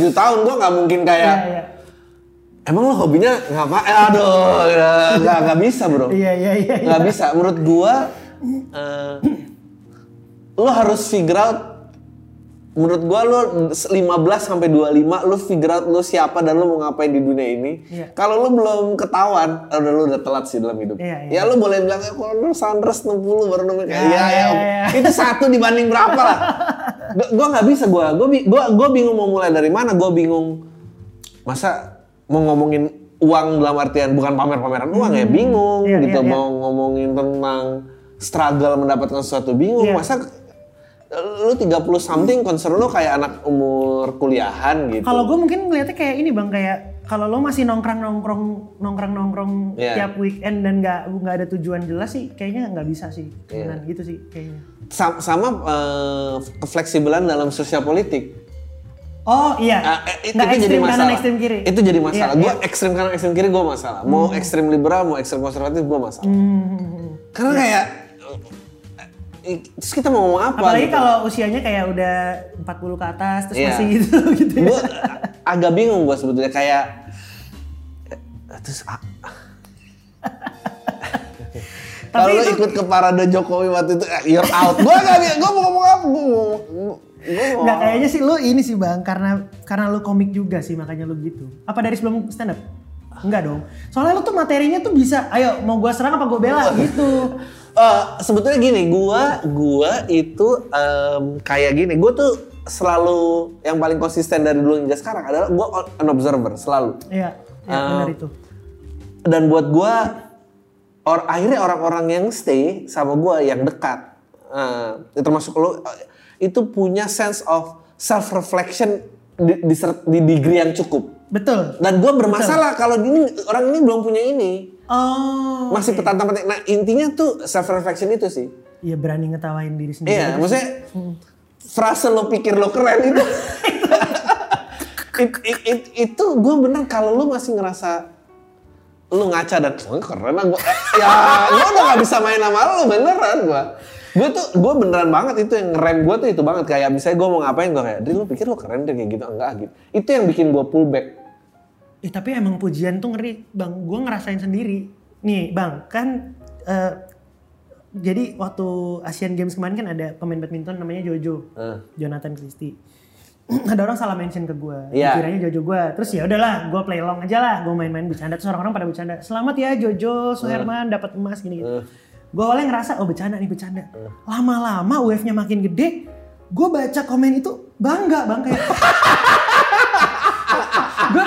37 tahun, gue gak mungkin kayak, Iya iya. Emang lu hobinya ngapa? Eh, aduh, ya, nggak, nggak bisa bro. Iya iya iya. iya. Nggak bisa, menurut gue, eh, lu harus figure out, menurut gue lu 15 sampai 25, lu figure out lu siapa dan lu mau ngapain di dunia ini. Iya. Kalau lu belum ketahuan, udah lu udah telat sih dalam hidup. Iya, iya. Ya lu boleh bilang, kalau lu Sanders 60 baru nemuin kayak, Ya, iya, ya, ya, ya. itu satu dibanding berapa lah. Gu- gua nggak bisa gua. Gua, gua gua bingung mau mulai dari mana. Gua bingung masa mau ngomongin uang dalam artian bukan pamer-pameran uang ya bingung Iya, gitu iya, iya. mau ngomongin tentang struggle mendapatkan sesuatu bingung Iya. masa lu 30 something concern lu kayak anak umur kuliahan gitu Kalau gue mungkin ngeliatnya kayak ini bang kayak kalau lo masih nongkrong nongkrong nongkrong nongkrong Iya. tiap weekend dan nggak nggak ada tujuan jelas sih kayaknya nggak bisa sih Iya. temenan gitu sih kayaknya. Sa- sama eh, kefleksibelan dalam sosial politik Oh iya. Eh, itu, nggak itu jadi masalah. kanan ekstrim kiri. Itu jadi masalah. Iya, Gue iya. ekstrim kanan ekstrim kiri gue masalah. Mau ekstrim liberal mau ekstrim konservatif gue masalah. Hmm. Karena kayak eh, terus kita mau ngomong apa? Apalagi gitu. kalau usianya kayak udah 40 ke atas terus Iya. masih gitu gitu ya. gue agak bingung gue sebetulnya kayak eh, terus ah, kalau lu ikut ke parade Jokowi waktu itu eh, you're out. Gue gak. Gue mau ngomong apa? Gue mau gue Nggak kayaknya sih lu ini sih bang karena karena lu komik juga sih makanya lu gitu. Apa dari sebelum stand up? Enggak dong. Soalnya lu tuh materinya tuh bisa, ayo mau gua serang apa gua bela gitu. Eh, sebetulnya gini, gua gua itu em, kayak gini, gua tuh selalu yang paling konsisten dari dulu hingga sekarang adalah gua an observer selalu. Iya, ya, Ah. benar itu. Dan buat gua or akhirnya orang-orang yang stay sama gua yang dekat, eh, termasuk lo itu punya sense of self reflection di, di, di degree yang cukup. Betul. Dan gua bermasalah kalau ini orang ini belum punya ini, Oh. masih petantang petantang. Nah intinya tuh self reflection itu sih. Iya berani ngetawain diri sendiri. Iya, maksudnya frase lo pikir lo keren itu. It- it- it- itu gue bener kalau lo masih ngerasa lo ngaca dan oh, keren lah gue ya gue udah gak bisa main sama lo beneran gue gue tuh gue beneran banget itu yang ngerem gue tuh itu banget kayak misalnya gue mau ngapain gue kayak Dri lo pikir lo keren deh kayak gitu enggak gitu itu yang bikin gue pull back Eh, tapi emang pujian tuh ngeri, bang. Gue ngerasain sendiri. Nih, bang, kan eh, jadi waktu Asian Games kemarin kan ada pemain badminton namanya Jojo, Eh. Jonathan Christie. ada orang salah mention ke gue, Iya. kiranya Jojo gue. Terus ya udahlah, gue play along aja lah, gue main-main bercanda. Terus orang-orang pada bercanda, selamat ya Jojo, Suherman dapat emas gini. -gini. Gue awalnya ngerasa, oh bercanda nih bercanda. Lama-lama wave-nya makin gede, gue baca komen itu bangga bang kayak gue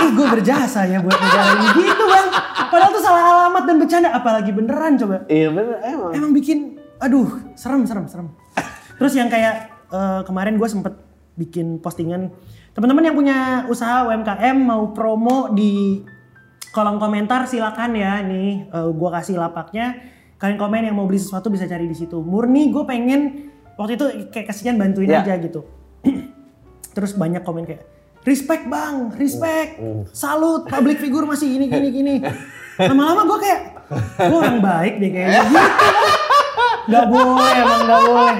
ih gue berjasa ya buat negara ini. Gitu bang. Padahal tuh salah alamat dan bercanda apalagi beneran coba. Iya bener emang. emang bikin aduh serem serem serem. Terus yang kayak eh, kemarin gue sempet bikin postingan teman-teman yang punya usaha UMKM mau promo di kolom komentar silakan ya. Nih eh, gue kasih lapaknya kalian komen yang mau beli sesuatu bisa cari di situ. Murni gue pengen waktu itu kayak kasihan bantuin Ya. aja gitu. Terus banyak komen kayak respect bang respect. Salut public figure masih gini gini gini. Lama-lama gue kayak gue orang baik deh kayaknya. Gitu. Nggak boleh emang nggak boleh.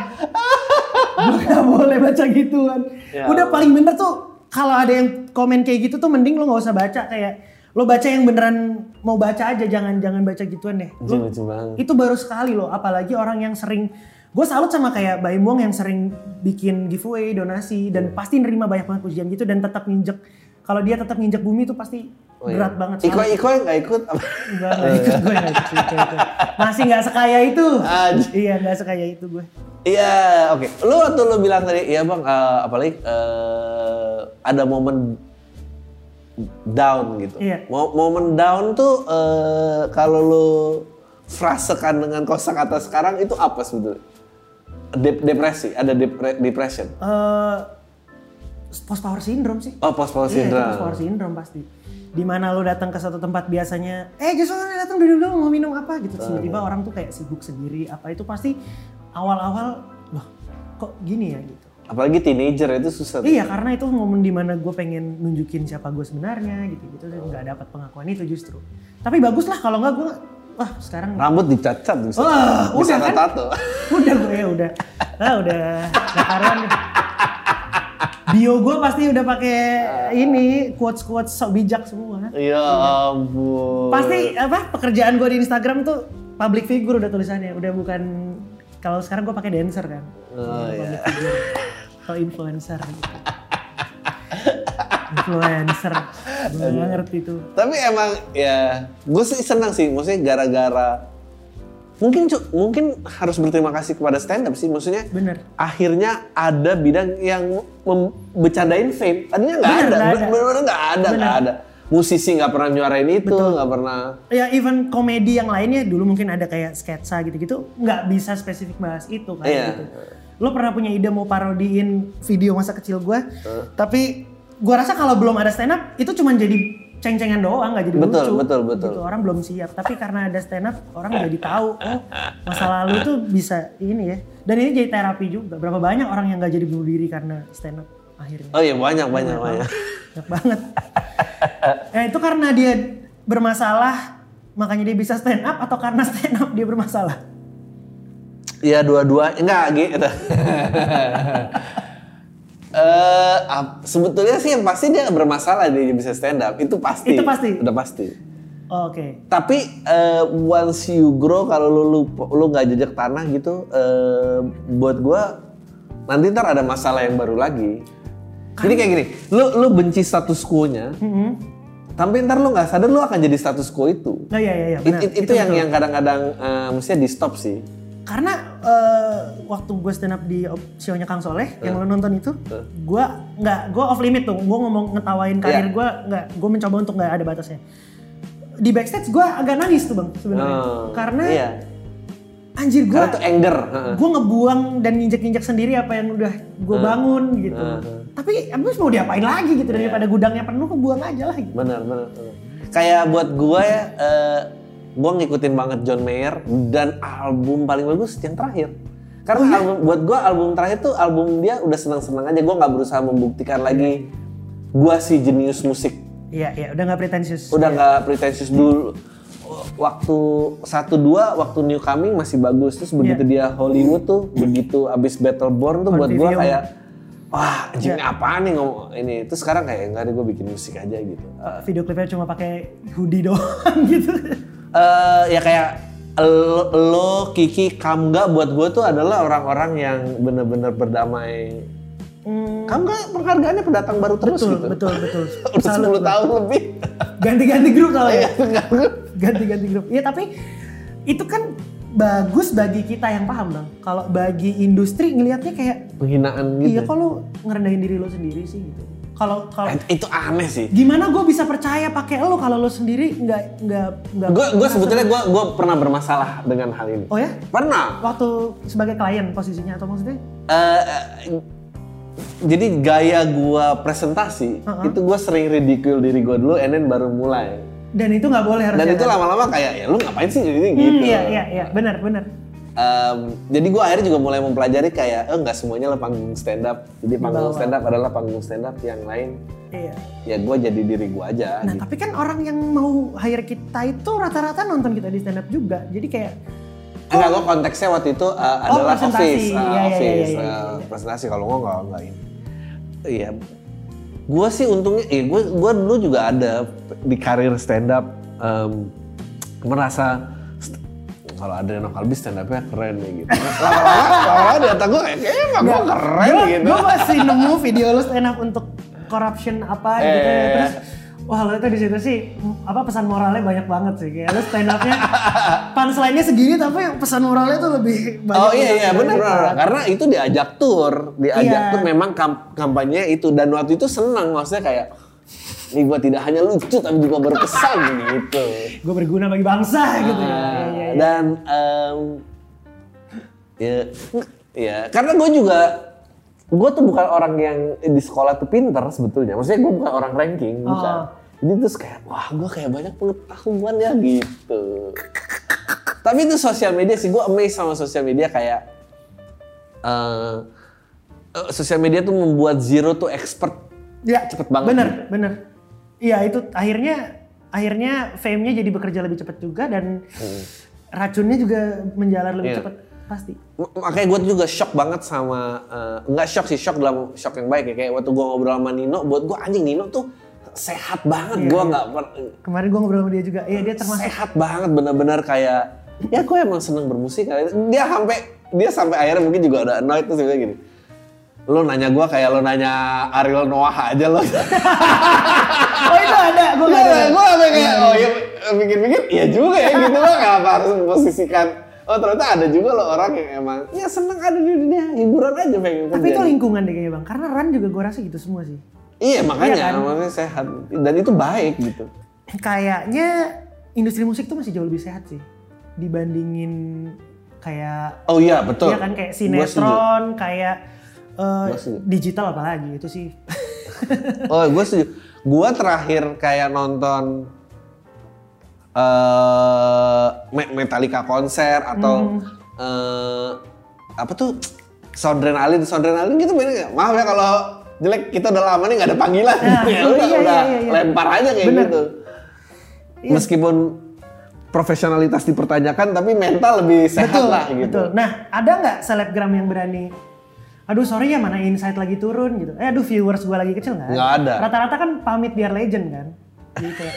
Gue nggak boleh baca gituan. Ya udah paling bener tuh kalau ada yang komen kayak gitu tuh mending lo nggak usah baca. Kayak lo baca yang beneran mau baca aja jangan jangan baca gituan deh Lo- lucu banget. itu baru sekali loh apalagi orang yang sering gue salut sama kayak Baim Wong yang sering bikin giveaway donasi dan pasti nerima banyak banget pujian gitu dan tetap nginjek kalau dia tetap nginjek bumi itu pasti Oh, iya. berat banget Iko. Iko yang nggak ikut? Enggak, enggak ikut gue enggak ikut masih nggak sekaya itu Anjir. iya nggak sekaya itu gue Iya, oke. Lu waktu lu bilang tadi, iya bang, eh, apalagi eh, ada momen down gitu. Iya. Mo- Momen down tuh eh, kalau lu frasekan dengan kosakata sekarang itu apa sebetulnya? Dep- depresi, ada depre- depression. eh post power syndrome sih Oh, post power Iya, syndrome. post power syndrome pasti. Di mana lo datang ke satu tempat biasanya, eh justru datang duduk dulu mau minum apa gitu. Tiba-tiba orang tuh kayak sibuk sendiri apa itu pasti awal-awal loh kok gini ya gitu. Apalagi teenager itu susah. tuh. Iya karena itu momen di mana gue pengen nunjukin siapa gue sebenarnya gitu gitu dan nggak dapat pengakuan itu justru. Tapi bagus lah kalau nggak gue wah sekarang Rambut dicacat bisa. Wah, bisa udah kan? tato. udah gue ya udah ah udah udah karuan nih. bio gue pasti udah pakai ini quotes quotes sok bijak semua Ya ampun. pasti apa pekerjaan gue di Instagram tuh public figure udah tulisannya udah bukan kalau sekarang gue pakai dancer kan Oh, public figure atau influencer gitu. influencer gue nggak ngerti tuh Tapi emang ya, gue sih senang sih, maksudnya gara-gara mungkin mungkin harus berterima kasih kepada stand up sih, maksudnya bener akhirnya ada bidang yang bercandain fame. Tadinya nggak ada, bener-bener nggak ada, nggak ada. Musisi nggak pernah nyuarain itu, nggak pernah. ya even komedi yang lainnya dulu mungkin ada kayak sketsa gitu-gitu nggak bisa spesifik bahas itu kan Iya. gitu. Lo pernah punya ide mau parodiin video masa kecil gue, tapi gue rasa kalau belum ada stand up itu cuma jadi ceng-cengan doang nggak jadi Betul, lucu. betul, betul. Gitu, orang belum siap, tapi karena ada stand up orang jadi tahu oh masa lalu tuh bisa ini ya. Dan ini jadi terapi juga. Berapa banyak orang yang nggak jadi bunuh diri karena stand up akhirnya. Oh iya banyak, banyak, banyak. Banyak banget. ya itu karena dia bermasalah makanya dia bisa stand up atau karena stand up dia bermasalah? Iya dua-dua, enggak gitu. Eh, ap- sebetulnya sih yang pasti dia bermasalah dia bisa stand up itu pasti. Itu pasti? Udah pasti. Oh, Oke. Tapi eh, once you grow kalau lu lu lu nggak jejak tanah gitu, eh, buat gua nanti ntar ada masalah yang baru lagi. Jadi kayak gini, lu lu benci status quo-nya, Mm-hmm. tapi ntar lu nggak sadar lu akan jadi status quo itu. Oh iya iya iya. It- benar. it- itu, yang yang kadang-kadang eh, mestinya di stop sih. Karena eh, waktu gue stand up di show-nya Kang Soleh yang lo nonton itu, gue nggak gue off limit tuh. Gue ngomong ngetawain karir Iya. gue nggak. Gue mencoba untuk nggak ada batasnya. Di backstage gue agak nangis tuh bang sebenarnya. Oh, Karena iya. anjir gue tuh anger. gue ngebuang dan nginjek-injek sendiri apa yang udah gue bangun gitu. Tapi abis mau diapain lagi gitu daripada gudangnya penuh kebuang aja lah. Gitu. Benar, benar. Kayak buat gua ya, eh, gua ngikutin banget John Mayer dan album paling bagus yang terakhir. Karena album buat gua album terakhir tuh album dia udah senang-senang aja. Gua nggak berusaha membuktikan lagi gua si jenius musik. Iya iya udah nggak pretensius. Udah nggak pretentious dulu. Waktu satu dua waktu New Coming masih bagus terus begitu dia Hollywood tuh begitu abis Battleborn tuh buat gua Convivium. kayak wah anjing ini apaan nih ngomong ini terus sekarang kayak enggak deh gue bikin musik aja gitu Uh, video klipnya cuma pakai hoodie doang gitu. Eh ya kayak lo, lo Kiki Kamga buat gue tuh adalah orang-orang yang bener-bener berdamai. Hmm, Kamga penghargaannya pendatang baru terus betul, gitu. betul, betul. Udah Salut 10 gua. tahun lebih. Ganti-ganti grup Iya, soalnya. Ganti-ganti grup. Iya tapi itu kan bagus bagi kita yang paham bang. Kalau bagi industri ngelihatnya kayak penghinaan gitu. iya kok lu ngerendahin diri lo sendiri sih gitu. Kalau kalau itu aneh sih. gimana gue bisa percaya pakai lo kalau lo sendiri nggak nggak nggak. Gue gue sebetulnya gue gue pernah bermasalah dengan hal ini. Oh ya? Pernah. Waktu sebagai klien posisinya atau maksudnya? Eh, jadi gaya gua presentasi Uh-uh. itu gua sering ridicule diri gua dulu, and then baru mulai. Dan itu nggak boleh harusnya. Dan itu lama-lama kayak ya lu ngapain sih jadi Hmm, gitu. iya iya iya benar benar. Em, jadi gua akhirnya juga mulai mempelajari kayak oh nggak semuanya lah panggung stand up. Jadi panggung stand up adalah panggung stand up yang lain. Iya. Ya gua jadi diri gua aja. Nah gitu. tapi kan orang yang mau hire kita itu rata-rata nonton kita di stand up juga. Jadi kayak Enggak, gua konteksnya waktu itu uh, adalah Oh, office, uh, Iya, iya, office, iya, iya, uh, iya. presentasi. Kalau gua nggak nggak ini. Iya, gua sih untungnya, eh, gua gua dulu juga ada di karir stand up em, merasa kalau Adriano Kalbi stand up-nya keren ya gitu. Lama-lama, di otak gua kayak kayaknya emang gua keren Gua- gitu. Gue masih nemu video lu stand up untuk corruption apa gitu ya. Eh. Terus wah lu itu di situ sih apa pesan moralnya banyak banget sih kayak lu stand upnya punchline-nya segini tapi pesan moralnya tuh lebih banyak. Oh iya iya benar banget. benar karena itu diajak tur, diajak Iya. tur memang kam kampanye itu dan waktu itu senang maksudnya kayak ini gua tidak hanya lucu tapi juga berkesan gitu. Gue berguna bagi bangsa gitu ya. Iya, iya, iya. Dan em, ya ya karena gue juga gue tuh bukan orang yang di sekolah tuh pinter sebetulnya. Maksudnya gue bukan orang ranking, bukan. Oh. Jadi terus kayak wah gue kayak banyak pengetahuan ya gitu. Tapi itu sosial media sih gue amazed sama sosial media kayak eh eh, sosial media tuh membuat zero tuh expert Ya, cepet banget Bener, gitu. bener. Iya itu akhirnya akhirnya fame-nya jadi bekerja lebih cepat juga dan racunnya juga menjalar lebih Iya. cepat. Pasti. Makanya gue juga shock banget sama eh, nggak shock sih shock dalam shock yang baik ya. Kayak waktu gue ngobrol sama Nino buat gue anjing Nino tuh sehat banget. Iya, gue nggak Kemarin gue ngobrol sama dia juga. Iya dia termasuk sehat banget bener-bener kayak ya gue emang seneng bermusik dia sampai dia sampai akhirnya mungkin juga udah annoyed tuh sebenarnya gini lo nanya gue kayak lo nanya Ariel Noah aja lo Oh itu ada, gue gak ada. gue sampai kayak oh ya pikir-pikir iya juga ya gitu lo kenapa harus memposisikan oh ternyata ada juga lo orang yang emang ya seneng ada di dunia hiburan aja pengen Tapi itu lingkungan deh kayaknya bang. Karena Ran juga gue rasa gitu semua sih. Iya makanya, Iya kan? makanya sehat dan itu baik gitu. Kayaknya industri musik tuh masih jauh lebih sehat sih dibandingin kayak Oh iya betul. ya kan kayak sinetron, kayak eh, Gua setuju. digital apalagi itu sih. Oh gue setuju. Gue terakhir kayak nonton eh Me- Metallica konser atau eh apa tuh Soundrenalin, Soundrenalin gitu bener nggak? Maaf ya kalau jelek kita udah lama nih nggak ada panggilan. Nah, ya iya, udah, iya, udah iya, iya. lempar aja kayak Bener. gitu. Iya. Meskipun profesionalitas dipertanyakan tapi mental lebih sehat betul, lah gitu. betul. Nah, ada nggak selebgram yang berani Aduh sorry ya mana insight lagi turun gitu. Eh aduh viewers gue lagi kecil nggak? Nggak ada. Rata-rata kan pamit biar legend kan. Jadi kayak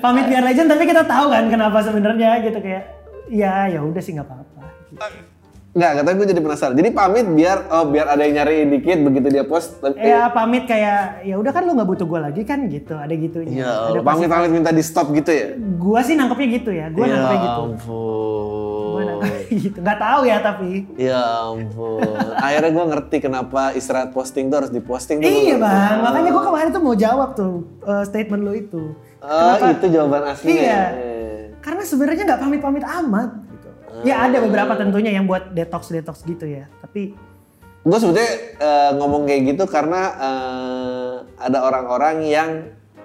pamit biar legend tapi kita tahu kan kenapa sebenarnya gitu kayak ya ya udah sih nggak apa-apa. Gitu. Nggak, katanya gue jadi penasaran. Jadi pamit biar oh biar ada yang nyariin dikit begitu dia post. Tapi, Ya pamit kayak ya udah kan lu nggak butuh gue lagi kan gitu. Ada gitunya. Ya, ada Allah, pamit pamit minta di stop gitu ya. Gua sih nangkepnya gitu ya. Gua nangkepnya gitu. ampun. Gitu. Gak tahu ya tapi. Ya ampun. Akhirnya gue ngerti kenapa istirahat posting tuh harus diposting tuh. Iya bang, makanya gua kemarin tuh mau jawab tuh eh, statement lu itu. Oh, itu jawaban aslinya. Iya. Eh. Karena sebenarnya nggak pamit-pamit amat. Gitu. Ya ada beberapa tentunya yang buat detox detox gitu ya. Tapi Gue sebetulnya eh, ngomong kayak gitu karena eh, ada orang-orang yang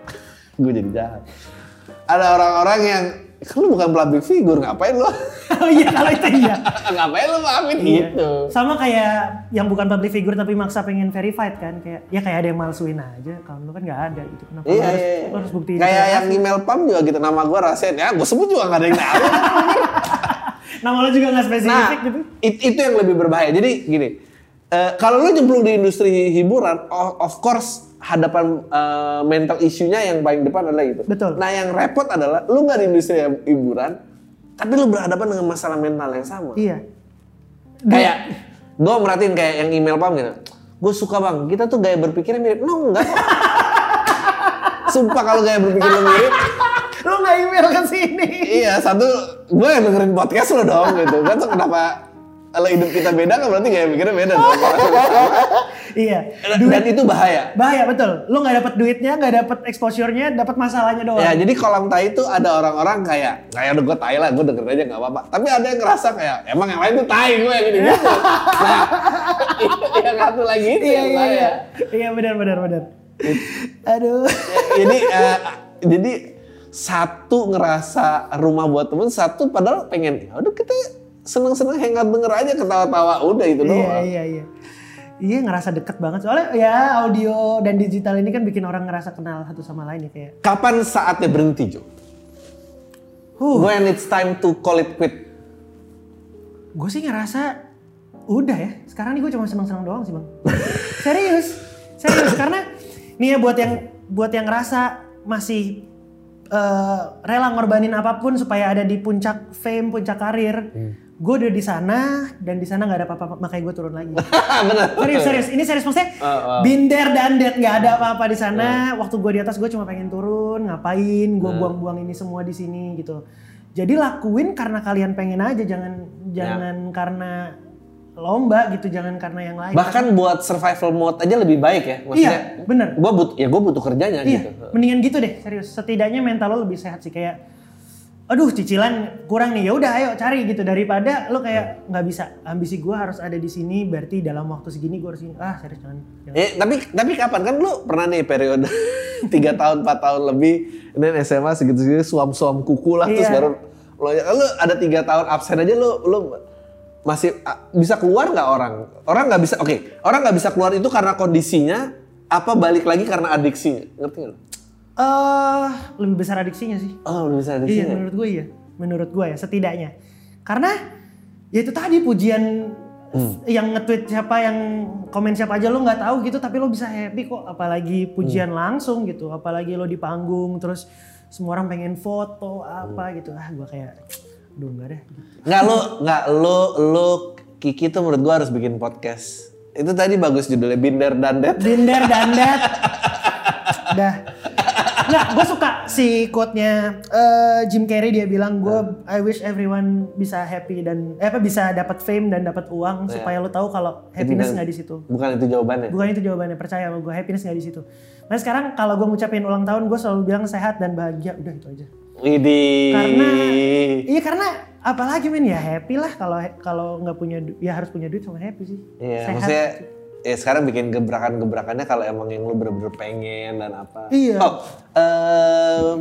gue jadi jahat. Ada orang-orang yang lu bukan public figure ngapain lu? oh iya kalau itu iya. ngapain lu pamit Iya. gitu? Sama kayak yang bukan public figure tapi maksa pengen verified kan kayak ya kayak ada yang malsuin aja kalau lu kan nggak ada gitu kenapa Iya, harus, iya, lu harus buktiin Kayak yang email pam juga gitu nama gue rasain ya, gue sebut juga gak ada yang tahu. nama lu juga nggak nah, spesifik gitu it- itu yang lebih berbahaya. Jadi gini, eh, kalau lu jemplung di industri hiburan, of, of course hadapan eh, mental isunya yang paling depan adalah itu. Betul. Nah yang repot adalah lu nggak di industri hiburan, tapi lu berhadapan dengan masalah mental yang sama. iya Kayak gue merhatiin kayak yang email pam gitu. Gue suka bang, kita tuh gaya berpikirnya mirip. No enggak. kok. Sumpah kalau gaya berpikir lu mirip, lu nggak email ke sini Iya, satu gue yang dengerin podcast lo dong gitu kan so, kenapa kalau hidup kita beda kan berarti gaya mikirnya beda dong. Iya. Duit, dan itu bahaya. Bahaya betul. Lo nggak dapat duitnya nggak dapat exposure-nya dapat masalahnya doang. Ya jadi kolam tai itu ada orang-orang kayak kayak udah gue tai lah gue dengerin aja nggak apa-apa. Tapi ada yang ngerasa kayak emang yang lain tuh tai gue yang gini gitu nah yang satu lagi itu iya, yang iya, bahaya. iya. iya benar benar benar. Aduh. Jadi uh, jadi satu ngerasa rumah buat temen, satu padahal pengen, aduh kita seneng-seneng hangout denger aja ketawa-tawa, udah itu doang. Iya, iya, iya. Iya ngerasa deket banget soalnya ya audio dan digital ini kan bikin orang ngerasa kenal satu sama lain ya kayak. Kapan saatnya berhenti Jo? Uh. When it's time to call it quit? Gue sih ngerasa udah ya. Sekarang nih gue cuma seneng-seneng doang sih bang. serius, serius karena nih ya buat yang buat yang ngerasa masih uh, rela ngorbanin apa pun supaya ada di puncak fame, puncak karir. Hmm. Gue udah di sana dan di sana nggak ada apa-apa makanya gue turun lagi. Bener. Serius, serius. Ini serius maksudnya uh, uh. binder dan dead nggak ada apa-apa di sana. Uh. Waktu gue di atas gue cuma pengen turun, ngapain? Gue uh. buang-buang ini semua di sini gitu. Jadi lakuin karena kalian pengen aja, jangan jangan karena lomba gitu jangan karena yang lain bahkan buat survival mode aja lebih baik ya maksudnya iya bener gue butuh ya gue butuh kerjanya iya, gitu mendingan gitu deh serius setidaknya mental lo lebih sehat sih kayak aduh cicilan kurang nih ya udah ayo cari gitu daripada lo kayak nggak bisa ambisi gue harus ada di sini berarti dalam waktu segini gue harus ini ah serius jangan, jangan. Eh, tapi tapi kapan kan lo pernah nih periode tiga tahun empat tahun lebih dan SMA segitu segitu suam suam kuku lah iya. terus baru lo, lo ada tiga tahun absen aja lo lo masih bisa keluar nggak orang? Orang nggak bisa, oke, okay, orang nggak bisa keluar itu karena kondisinya, apa balik lagi karena adiksi? Ngerti nggak? Uh, lebih besar adiksinya sih. Oh, lebih besar adiksinya. Iya, menurut gue iya. Menurut gue ya, setidaknya. Karena ya itu tadi pujian hmm. yang nge-tweet siapa yang komen siapa aja lo nggak tahu gitu tapi lo bisa happy kok apalagi pujian hmm. langsung gitu apalagi lo di panggung terus semua orang pengen foto apa hmm. gitu ah gue kayak Duh enggak deh. Enggak lu, enggak lu, lu Kiki tuh menurut gua harus bikin podcast. Itu tadi bagus judulnya Binder dan Dead. Binder dan Dead. Dah. Enggak, gue suka si quote-nya uh, Jim Carrey dia bilang gue I wish everyone bisa happy dan eh, apa bisa dapat fame dan dapat uang yeah. supaya lo tahu kalau happiness nggak di situ. Bukan itu jawabannya. Bukan itu jawabannya, percaya sama gue happiness nggak di situ. Nah sekarang kalau gue ngucapin ulang tahun gue selalu bilang sehat dan bahagia, udah itu aja. Idi. Karena iya karena apalagi men ya happy lah kalau kalau nggak punya ya harus punya duit sama happy sih. Iya, Sehat. maksudnya ya sekarang bikin gebrakan-gebrakannya kalau emang yang lu bener-bener pengen dan apa. Iya. Oh, um,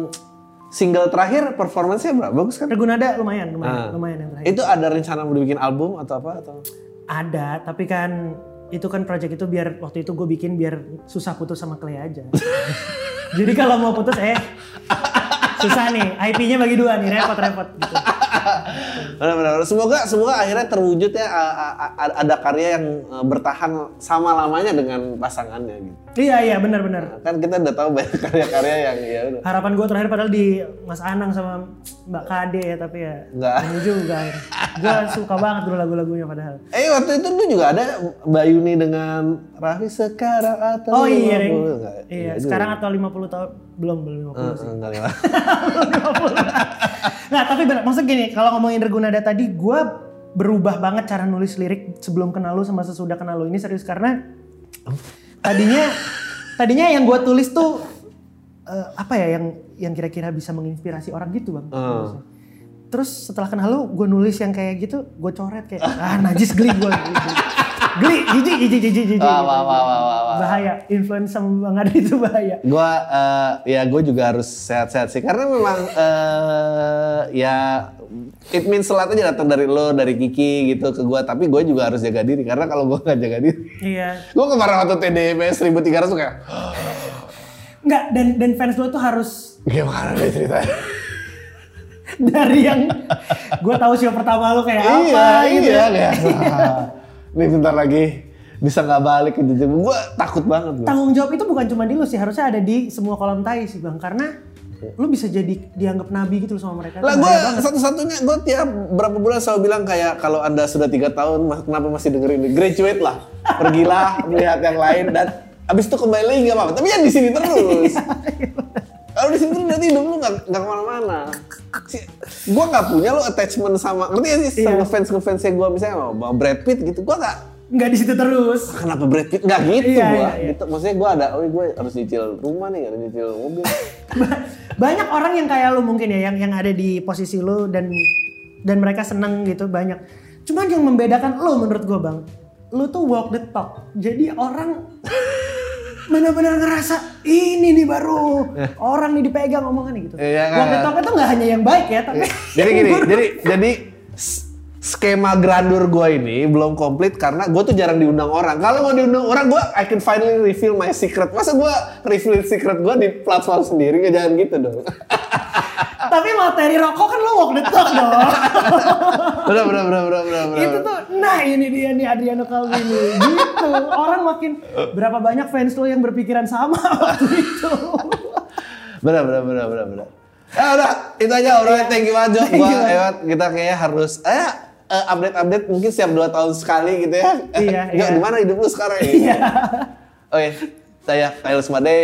single terakhir performance-nya berapa? Bagus kan? Regunada lumayan, lumayan, ah. lumayan yang terakhir. Itu ada rencana mau bikin album atau apa atau? Ada, tapi kan itu kan project itu biar waktu itu gue bikin biar susah putus sama Clay aja. Jadi kalau mau putus eh susah nih IP-nya bagi dua nih repot-repot gitu. Benar-benar. Semoga semoga akhirnya terwujud ya ada karya yang e, bertahan sama lamanya dengan pasangannya gitu. Iya iya benar-benar. Nah, kan kita udah tahu banyak karya-karya yang ya udah. Harapan gue terakhir padahal di Mas Anang sama Mbak Kade ya tapi ya enggak juga. Gue suka banget dulu lagu-lagunya padahal. Eh waktu itu tuh juga ada Mbak Yuni dengan Raffi sekarang atau Oh iya, iya. Iya, sekarang atau 50 tahun belum belum 50 uh, sih. Enggak nah tapi benar, maksud gini, kalau ngomongin Regunada tadi, gue berubah banget cara nulis lirik sebelum kenal lu sama sesudah kenal lu ini serius karena tadinya tadinya yang gue tulis tuh uh, apa ya yang yang kira-kira bisa menginspirasi orang gitu bang. Uh. Terus setelah kenal lu, gue nulis yang kayak gitu, gue coret kayak ah najis geli gue. Geli, jijik, jijik, jijik, jijik. Wah, wah, wah, wah, wah. Bahaya, influence sama Bang Adi itu bahaya. Gua, uh, ya gue juga harus sehat-sehat sih. Karena memang, uh, ya it means lot aja datang dari lo, dari Kiki gitu ke gue. Tapi gue juga harus jaga diri. Karena kalau gue gak jaga diri. Iya. gue kemarin waktu TDMS 1300 tuh kayak. Enggak, dan, dan fans lo tuh harus. Gimana nih ceritanya? dari yang gue tahu show pertama lo kayak iya, apa gitu. Iya, kayak nih bentar lagi bisa nggak balik gitu. Gue takut banget. Gue. Tanggung jawab itu bukan cuma di lu sih, harusnya ada di semua kolam tai sih bang. Karena lu bisa jadi dianggap nabi gitu sama mereka. Lah gue satu-satunya gue tiap berapa bulan selalu bilang kayak kalau anda sudah tiga tahun kenapa masih dengerin ini? Graduate lah, pergilah melihat yang lain dan abis itu kembali lagi gak apa-apa. Tapi yang di sini terus. Kalau di terus berarti hidup lu nggak nggak ke mana-mana. gue nggak punya lo attachment sama ngerti gak sih Iya. sama fans ngefansnya gue misalnya sama Brad Pitt gitu gue nggak Nggak di situ terus. kenapa Brad Pitt nggak gitu Iya, gue iya, iya. gitu maksudnya gue ada oh gue harus nyicil rumah nih harus nyicil mobil Ba- banyak orang yang kayak lu mungkin ya yang yang ada di posisi lu dan dan mereka seneng gitu banyak cuman yang membedakan lu menurut gua bang lu tuh walk the talk jadi orang benar-benar ngerasa ini nih baru orang nih dipegang omongannya gitu. Iya, walk the kan? itu nggak hanya yang baik ya tapi jadi gini jadi jadi skema grandur gue ini belum komplit karena gue tuh jarang diundang orang. Kalau mau diundang orang gue I can finally reveal my secret. Masa gue reveal secret gue di platform sendiri? Nggak jangan gitu dong tapi materi rokok kan lo walk the talk dong. Bener bener bener bener bener bener. itu tuh nah ini dia nih Adriano Calvini. Gitu. Orang makin berapa banyak fans lo yang berpikiran sama waktu itu? Bener bener bener bener bener ya udah itu aja. Obrolan thank you banget Jo Thank gua you. Ewat kita kayaknya harus eh eh, update-update mungkin setiap dua tahun sekali gitu ya. Iya, iya. gimana hidup lu sekarang ya Iya. oke saya Kyle Smade